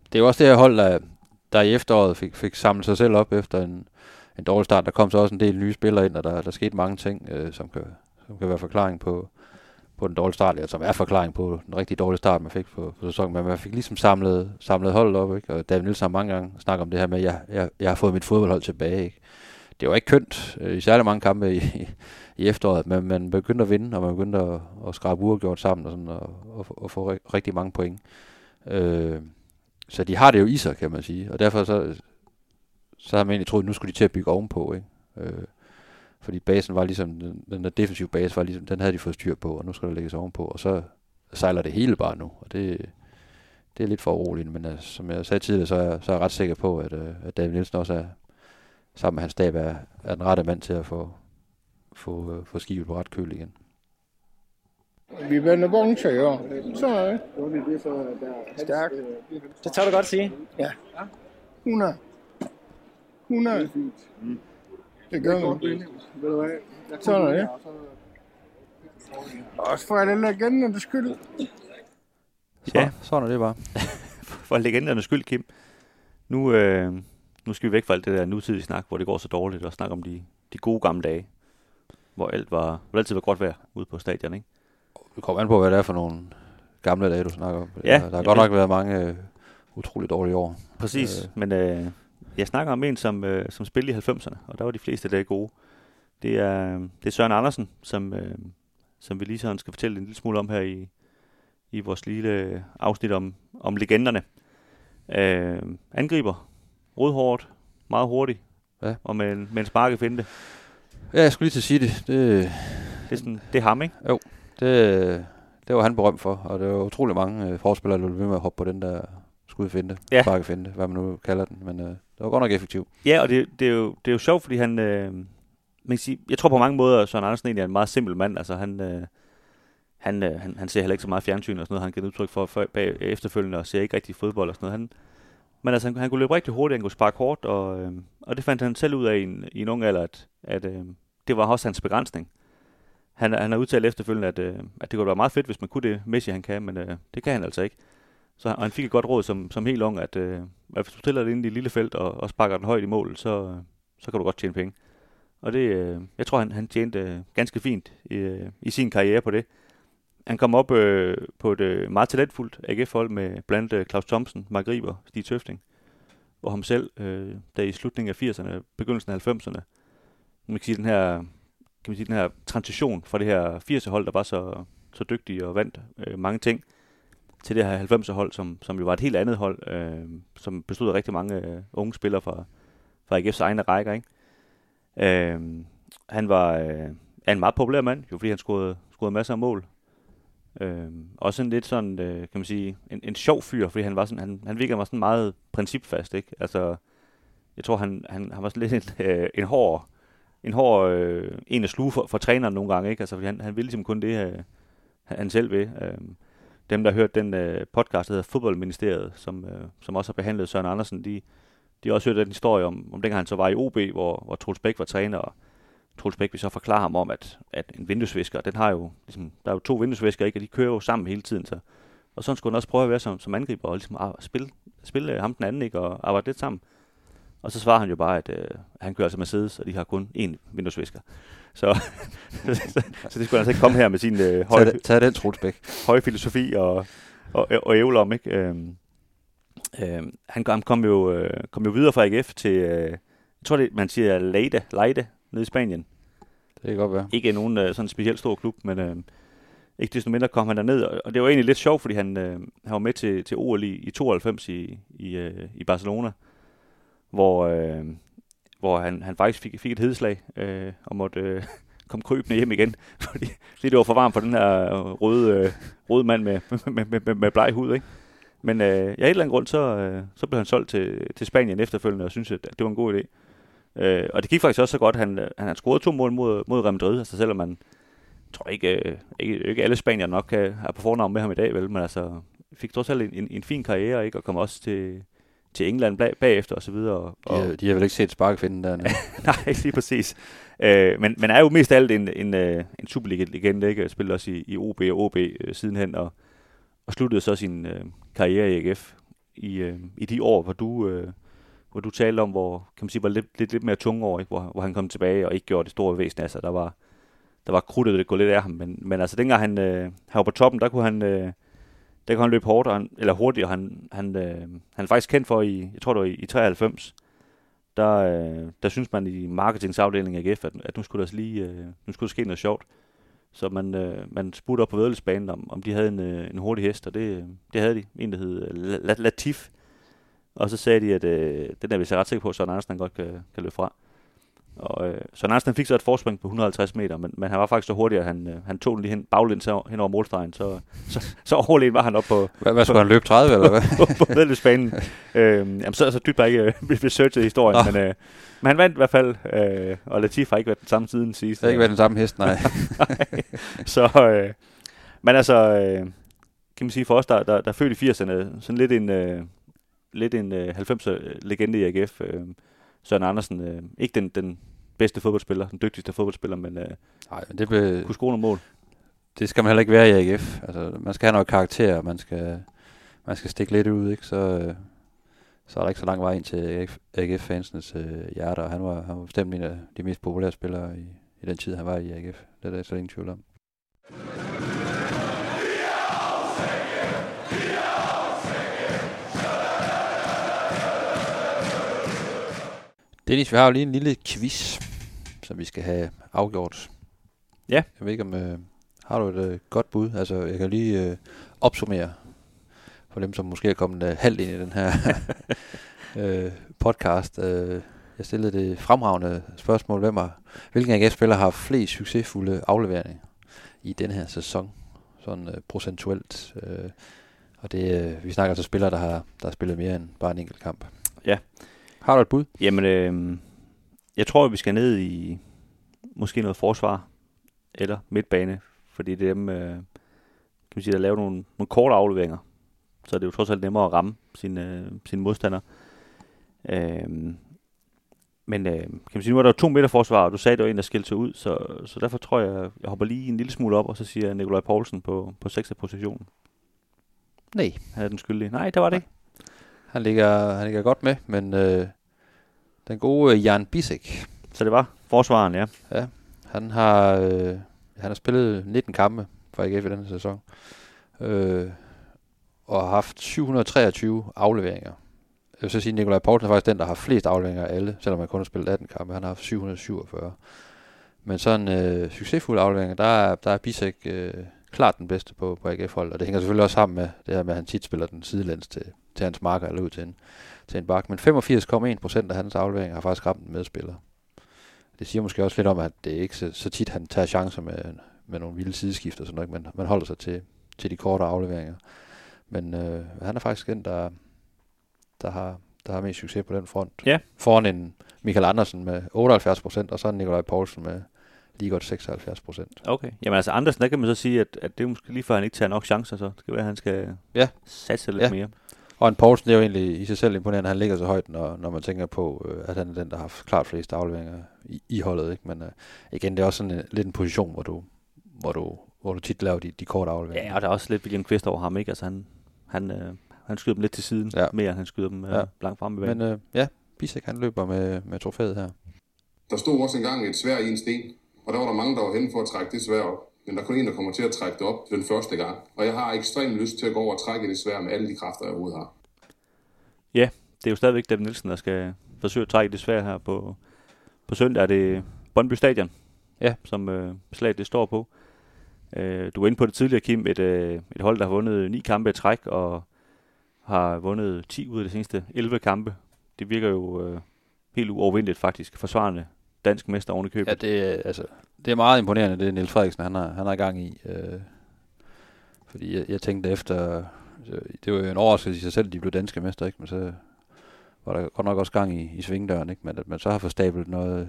det er jo også det her hold, der, der i efteråret fik, fik samlet sig selv op efter en, en dårlig start. Der kom så også en del nye spillere ind, og der, der skete mange ting, øh, som, kan, som kan være forklaring på, på den dårlige start, eller som er forklaring på den rigtig dårlige start, man fik på, på sæsonen. Men man fik ligesom samlet, samlet holdet op, ikke? og David Nielsen har mange gange snakket om det her med, at jeg, jeg, jeg har fået mit fodboldhold tilbage. Ikke? Det var ikke kønt øh, i særlig mange kampe i, i, efteråret, men man begyndte at vinde, og man begyndte at, at skrabe uafgjort sammen og, sådan, og, og, og få rigtig mange point. Øh, så de har det jo i sig, kan man sige. Og derfor så, så har man egentlig troet, at nu skulle de til at bygge ovenpå. Ikke? Øh, fordi basen var ligesom, den, den der defensive base var ligesom, den havde de fået styr på, og nu skal der lægges ovenpå, og så sejler det hele bare nu, og det, det er lidt for uroligt, men uh, som jeg sagde tidligere, så er, jeg, så er jeg ret sikker på, at, uh, at David Nielsen også er, sammen med hans stab, er, er den rette mand til at få, få, uh, få skibet på ret køl igen. Vi vender vogn til år. Så er det. Stærk. Det tør du godt sige. Ja. 100. 100. Mm. Det gør vi. Sådan er det. Også for alle legendernes skyld. Ja, sådan er det bare. for legendernes skyld, Kim. Nu, øh, nu skal vi væk fra alt det der nutidige snak, hvor det går så dårligt, og snakke om de, de gode gamle dage, hvor alt var, hvor det altid var godt vejr ude på stadion, ikke? Vi kommer an på, hvad det er for nogle gamle dage, du snakker om. Ja, der har godt ved- nok været mange øh, utroligt dårlige år. Præcis, øh. men øh, jeg snakker om en, som, øh, som spillede i 90'erne, og der var de fleste dage gode. Det er, det er Søren Andersen, som, øh, som vi lige sådan skal fortælle en lille smule om her i, i vores lille afsnit om, om legenderne. Øh, angriber, rodhårdt, meget hurtig, Ja. og med en, med en sparke finte. Ja, jeg skulle lige til at sige det. Det, Det er, sådan, det er ham, ikke? det, det var han berømt for, og der var utrolig mange øh, forspillere, der blev ved med at hoppe på den der skudfinte, Ja. sparkefinte, hvad man nu kalder den, men øh, det var godt nok effektivt. Ja, og det, det, er, jo, det er jo sjovt, fordi han... Øh, man kan sige, jeg tror på mange måder, at Søren Andersen egentlig er en meget simpel mand. Altså, han, øh, han, øh, han, han ser heller ikke så meget fjernsyn og sådan noget. Han giver udtryk for, for bag, efterfølgende og ser ikke rigtig fodbold og sådan noget. Han, men altså, han, han kunne løbe rigtig hurtigt, han kunne sparke hårdt, og, øh, og det fandt han selv ud af i en, i en ung alder, at, at øh, det var også hans begrænsning. Han, han har udtalt efterfølgende, at, øh, at det kunne være meget fedt, hvis man kunne det, Messi han kan, men øh, det kan han altså ikke. Så han, og han fik et godt råd som, som helt ung, at, øh, hvis du stiller det ind i det lille felt og, og sparker den højt i mål, så, øh, så kan du godt tjene penge. Og det, øh, jeg tror, han, han tjente øh, ganske fint i, øh, i sin karriere på det. Han kom op øh, på et øh, meget talentfuldt AGF-hold med blandt øh, Claus Thomsen, Mark Riber, Stig Tøfting, og ham selv, øh, der i slutningen af 80'erne, begyndelsen af 90'erne, man kan sige, den her, kan man sige, den her transition fra det her 80'er-hold, der var så, så dygtig og vandt øh, mange ting, til det her 90'er-hold, som, som jo var et helt andet hold, øh, som bestod af rigtig mange øh, unge spillere fra, fra AGF's egne rækker. Ikke? Øh, han var øh, er en meget populær mand, jo fordi han scorede, scorede masser af mål. Øh, også en lidt sådan, øh, kan man sige, en, en sjov fyr, fordi han var sådan, han, han virkede mig sådan meget principfast, ikke? Altså, jeg tror, han, han, han var sådan lidt en, øh, en hård, en hård øh, en at sluge for, for træneren nogle gange, ikke? Altså, fordi han, han ville ligesom kun det, øh, han selv vil. Øh, dem, der har hørt den øh, podcast, der hedder Fodboldministeriet, som, øh, som også har behandlet Søren Andersen, de, de har også hørt den historie om, om dengang han så var i OB, hvor, hvor Troels Bæk var træner, og Troels Bæk vil så forklare ham om, at, at en vinduesvisker, den har jo, ligesom, der er jo to vinduesvisker, ikke, og de kører jo sammen hele tiden, så, og sådan skulle han også prøve at være som, som angriber, og ligesom ah, spille, spille øh, ham den anden, ikke, og arbejde lidt sammen. Og så svarer han jo bare, at øh, han kører altså Mercedes, og de har kun én vinduesvisker. Så, så, så det skulle han altså ikke komme her med sin øh, høje, Tag, den- tag den, Troels Bæk. høje filosofi og, og, og ævle om, ikke? Øhm, øhm, han, kom- han kom, jo, øh, kom jo videre fra AGF til, øh, jeg tror det, man siger Leide, Leide, nede i Spanien. Det kan godt være. Ikke nogen øh, sådan specielt stor klub, men øh, ikke desto mindre kom han derned, og, og det var egentlig lidt sjovt, fordi han, øh, han var med til, til OL i, i 92 i, i, øh, i Barcelona, hvor, øh, hvor han, han faktisk fik, fik et hedeslag øh, og måtte øh, komme krybende hjem igen, fordi, fordi det var for varmt for den her øh, røde, øh, røde mand med, med, med, med, med bleg hud, ikke? Men øh, ja, af et eller andet grund, så, øh, så blev han solgt til, til Spanien efterfølgende, og synes at det var en god idé. Øh, og det gik faktisk også så godt, han, øh, han scorede to mål mod, mod Real Madrid, altså selvom man tror ikke, øh, ikke, ikke alle spanier nok kan, øh, har på fornavn med ham i dag, vel, men altså fik trods alt en, en, en fin karriere, ikke, og kom også til, til England bag, bagefter og så videre. Og, De, har, de har vel ikke set sparkefinden dernede. Nej, lige præcis. Øh, men, men er jo mest af alt en, en, øh, en Superliga-legende, ikke? Spiller også i, i OB og OB øh, sidenhen, og, og sluttede så sin øh, karriere i AGF i, øh, i de år, hvor du, øh, hvor du talte om, hvor kan man sige, var lidt, lidt, lidt mere tunge år, ikke? Hvor, hvor han kom tilbage og ikke gjorde det store væsen af sig. Der var, der var krudtet, det gå lidt af ham, men, men altså dengang han, øh, han var på toppen, der kunne han, øh, der kan han løbe hårdt, og han, eller hurtigt, og han, han, øh, han er faktisk kendt for i, jeg tror det var i, i 93, der, øh, der synes man i marketingsafdelingen af AGF, at, at nu skulle der lige øh, nu skulle der ske noget sjovt. Så man, øh, man spurgte op på vedløbsbanen, om, om de havde en, øh, en hurtig hest, og det, øh, det havde de. En, der hed øh, Latif. Og så sagde de, at øh, den er vi så ret sikker på, at Søren Andersen han godt kan, kan løbe fra. Og øh, Søren Andersen fik så et forspring på 150 meter, men, men han var faktisk så hurtig, at han, øh, han tog den lige hen, baglæns hen over målstregen, så, så, så overlegen var han op på, Hvad, hvad skulle han løbe 30, eller hvad? på, på vedløbsbanen. øh, jamen, så, så dybt har jeg ikke øh, researchet historien, Nå. men, øh, men han vandt i hvert fald, øh, og Latif har ikke været den samme siden sidst. Det har ikke været den samme hest, nej. så, øh, men altså, øh, kan man sige for os, der, der, der er født i 80'erne, sådan lidt en, øh, lidt en øh, 90'er-legende i AGF. Øh, Søren Andersen, øh, ikke den, den bedste fodboldspiller, den dygtigste fodboldspiller, men øh, Nej, men det, be, kunne score nogle mål. det skal man heller ikke være i AGF. Altså, man skal have noget karakter, man skal, man skal stikke lidt ud, ikke? Så, øh, så er der ikke så lang vej ind til AGF-fansenes øh, hjerter, og han var, han var bestemt en af de mest populære spillere i, i den tid, han var i AGF. Det er der slet ingen tvivl om. Dennis, vi har jo lige en lille quiz, som vi skal have afgjort. Ja. Jeg ved ikke, om øh, har du et øh, godt bud? Altså, jeg kan lige øh, opsummere for dem, som måske er kommet øh, halvt ind i den her øh, podcast. Øh, jeg stillede det fremragende spørgsmål. Hvem har, hvilken AGF-spiller har flest succesfulde afleveringer i den her sæson? Sådan øh, procentuelt. Øh, og det, øh, vi snakker altså spillere, der har, der har spillet mere end bare en enkelt kamp. Ja. Har du et bud? Jamen, øh, jeg tror, vi skal ned i måske noget forsvar eller midtbane, fordi det er dem, øh, kan man sige, der laver nogle, nogle korte afleveringer. Så er det jo trods alt nemmere at ramme sine, øh, sine modstandere. Øh, men øh, kan man sige, nu er der jo to meter forsvar, og du sagde, at det var en, der skilte sig ud, så, så derfor tror jeg, jeg hopper lige en lille smule op, og så siger Nikolaj Poulsen på, på 6. positionen. Nej. Han er den skyldige. Nej, det var det ikke. Han ligger, han ligger godt med, men øh, den gode Jan Bisek. Så det var forsvaren, ja. Ja, han har, øh, han har spillet 19 kampe for AGF i denne sæson. Øh, og har haft 723 afleveringer. Jeg vil så sige, at Nikolaj Poulsen er faktisk den, der har flest afleveringer af alle, selvom han kun har spillet 18 kampe. Han har haft 747. Men sådan øh, succesfulde afleveringer, der er, der er Bisek øh, klart den bedste på, på AGF-hold, og det hænger selvfølgelig også sammen med det her med, at han tit spiller den sidelæns til, til hans marker eller ud til en, til en bak. Men 85,1 procent af hans afleveringer har faktisk ramt en medspiller. Det siger måske også lidt om, at det er ikke så, så tit, han tager chancer med, med nogle vilde sideskift og sådan noget, men man holder sig til, til de korte afleveringer. Men øh, han er faktisk den, der, der, har, der har mest succes på den front. Ja. Foran en Michael Andersen med 78 procent, og så en Nikolaj Poulsen med lige godt 76 procent. Okay. Jamen altså Andersen, der kan man så sige, at, at det er måske lige før, han ikke tager nok chancer, så det skal være, at han skal ja. satse lidt ja. mere. Og en Poulsen, det er jo egentlig i sig selv imponerende, han ligger så højt, når, når man tænker på, øh, at han er den, der har haft klart flest afleveringer i, i holdet. Ikke? Men øh, igen, det er også sådan en, lidt en position, hvor du, hvor du, hvor du tit laver de, de korte afleveringer. Ja, og der er også lidt William Kvist over ham, ikke? Altså han, han, øh, han skyder dem lidt til siden, ja. mere end han skyder dem øh, ja. langt frem i Men øh, ja, Bisek han løber med, med trofæet her. Der stod også engang et svær i en sten, og der var der mange, der var henne for at trække det svær op. Men der er kun en, der kommer til at trække det op den første gang. Og jeg har ekstremt lyst til at gå over og trække det svær med alle de kræfter, jeg overhovedet har. Ja, det er jo stadigvæk David Nielsen, der skal forsøge at trække det svær her på, på søndag. Er det Brøndby Stadion, ja. som øh, slaget det står på. Øh, du var inde på det tidligere, Kim, et, øh, et hold, der har vundet ni kampe i træk, og har vundet 10 ud af de seneste 11 kampe. Det virker jo øh, helt uovervindeligt faktisk, forsvarende dansk mester oven i købet. Ja, det, altså, det er meget imponerende, det Niels Frederiksen han har, han har gang i. Øh, fordi jeg, jeg tænkte efter, altså, det var jo en overraskelse i sig selv, at de blev danske mester, ikke? men så var der godt nok også gang i, i svingdøren, ikke? men at man så har fået noget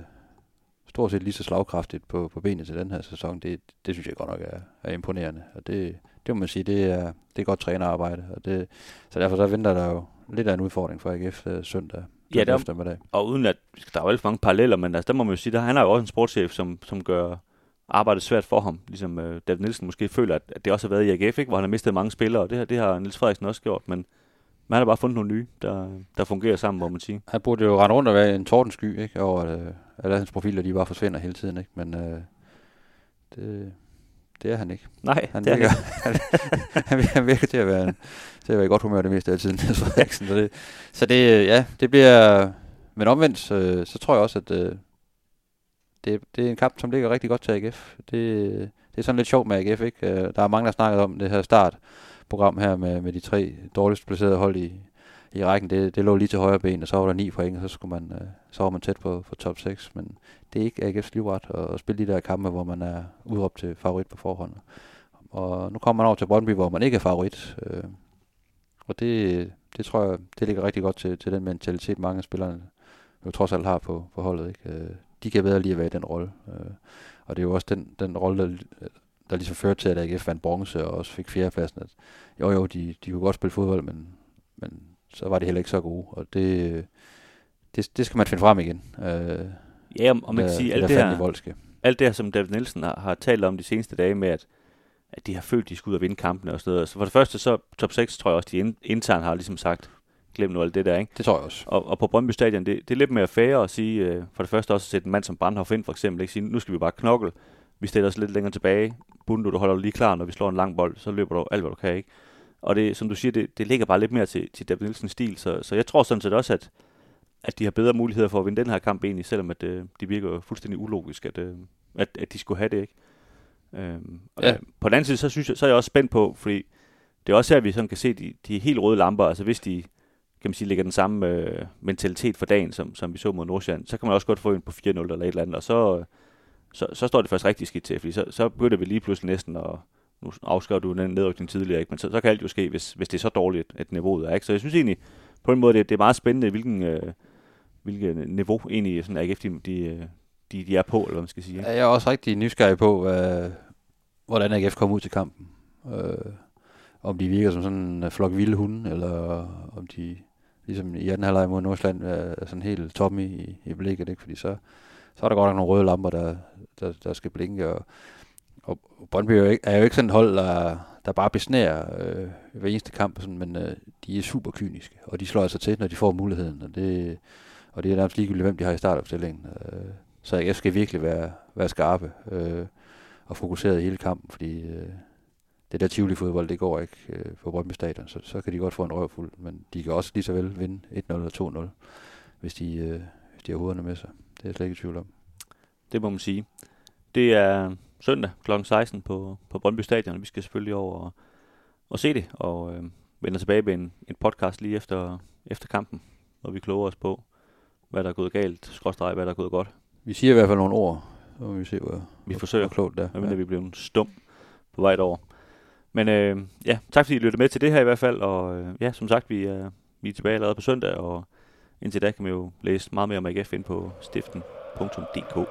stort set lige så slagkraftigt på, på benet til den her sæson, det, det synes jeg godt nok er, er imponerende. Og det, det må man sige, det er, det er godt trænerarbejde. Og det, så derfor så venter der jo lidt af en udfordring for AGF øh, søndag. Ja, der, eftermiddag. og uden at der er jo alt for mange paralleller, men altså, der må man jo sige, der, han er jo også en sportschef, som, som gør arbejdet svært for ham. Ligesom uh, David Nielsen måske føler, at, at det også har været i AGF, ikke? hvor han har mistet mange spillere, og det, her, det har Niels Frederiksen også gjort, men man har bare fundet nogle nye, der, der fungerer sammen, må man sige. Han burde jo rende rundt og være en tordensky, ikke? over at, uh, alle hans profiler, de bare forsvinder hele tiden, ikke? men uh, det, det er han ikke. Nej, han det virker, er han, han, han virker til at være, til at være i godt humør det meste af tiden. så, det, så det, ja, det bliver... Men omvendt, så, så tror jeg også, at uh, det, det er en kamp, som ligger rigtig godt til AGF. Det, det er sådan lidt sjovt med AGF, ikke? Der er mange, der har snakket om det her startprogram her med, med de tre dårligst placerede hold i, i rækken. Det, det lå lige til højre ben, og så var der ni point, og så, skulle man, øh, så var man tæt på, på top 6. Men det er ikke AGF's livret at, at spille de der kampe, hvor man er udråbt til favorit på forhånd. Og nu kommer man over til Brøndby, hvor man ikke er favorit. Øh, og det, det tror jeg, det ligger rigtig godt til, til den mentalitet, mange af spillerne jo trods alt har på, på holdet. Ikke? Øh, de kan bedre lige at være i den rolle. Øh, og det er jo også den, den rolle, der, der ligesom førte til, at AGF vandt bronze og også fik fjerdepladsen. At, jo jo, de, de kunne godt spille fodbold, men så var de heller ikke så gode. Og det, det, det skal man finde frem igen. Øh, Ja, og man kan sige, alt det, her, alt det her, som David Nielsen har, har talt om de seneste dage med, at, at de har følt, de skulle ud og vinde kampene og sådan noget. Så for det første, så top 6 tror jeg også, de internt har ligesom sagt, glem nu alt det der, ikke? Det tror jeg også. Og, og på Brøndby Stadion, det, det er lidt mere færre at sige, øh, for det første også at sætte en mand som Brandhoff ind, for eksempel, ikke sige, nu skal vi bare knokle, vi stiller os lidt længere tilbage, Bundu, du holder dig lige klar, når vi slår en lang bold, så løber du alt, hvad du kan, ikke? Og det, som du siger, det, det ligger bare lidt mere til, til David Nielsens stil, så, så jeg tror sådan set også, at, at de har bedre muligheder for at vinde den her kamp egentlig, selvom at, øh, de virker fuldstændig ulogisk, at, øh, at, at de skulle have det, ikke? Øhm, og Ja. ja. På den anden side, så, synes jeg, så er jeg også spændt på, fordi det er også her, vi sådan kan se de, de helt røde lamper, altså hvis de kan man sige, lægger den samme øh, mentalitet for dagen, som, som vi så mod Nordsjælland, så kan man også godt få en på 4-0 eller et eller andet, og så, øh, så, så står det faktisk rigtig skidt til, fordi så, så begynder vi lige pludselig næsten at, nu afskrev du den nedrykning tidligere, ikke? men så, så kan alt jo ske, hvis, hvis det er så dårligt, et niveauet er. Ikke? Så jeg synes egentlig, på en måde, det, det er meget spændende, hvilken, øh, hvilken niveau egentlig sådan AGF, de, de, de, de er på, eller hvad man skal sige. Ikke? Jeg er også rigtig nysgerrig på, hvad, hvordan AGF kommer ud til kampen. Øh, om de virker som sådan en flok vilde hunde, eller om de, ligesom i anden halvleg mod Nordsjælland, er sådan helt tomme i, i blikket. Ikke? Fordi så, så er der godt nok nogle røde lamper, der, der, der skal blinke. Og, og Brøndby er jo ikke, er jo ikke sådan et hold, der, der bare besnærer øh, hver eneste kamp, sådan, men øh, de er super kyniske, og de slår altså til, når de får muligheden. Og det, og det er nærmest ligegyldigt, hvem de har i startopstillingen. Øh, så jeg skal virkelig være, være skarpe øh, og fokuseret i hele kampen, fordi øh, det der tivoli fodbold, det går ikke øh, på Brøndby Stadion, så, så kan de godt få en røvfuld, men de kan også lige så vel vinde 1-0 eller 2-0, hvis de, øh, hvis de har hovederne med sig. Det er jeg slet ikke i tvivl om. Det må man sige. Det er søndag kl. 16 på, på Brøndby Stadion, vi skal selvfølgelig over og, og se det, og øh, vender tilbage med en, en podcast lige efter, efter kampen, hvor vi kloger os på, hvad der er gået galt, skråstreg, hvad der er gået godt. Vi siger i hvert fald nogle ord, så må vi se, hvor, Vi hvor, forsøger. hvor klogt det er. Ja. vi bliver stum på vej over. Men øh, ja, tak fordi I lyttede med til det her i hvert fald, og øh, ja, som sagt, vi er, vi er tilbage allerede på søndag, og indtil da kan man jo læse meget mere om AGF ind på stiften.dk.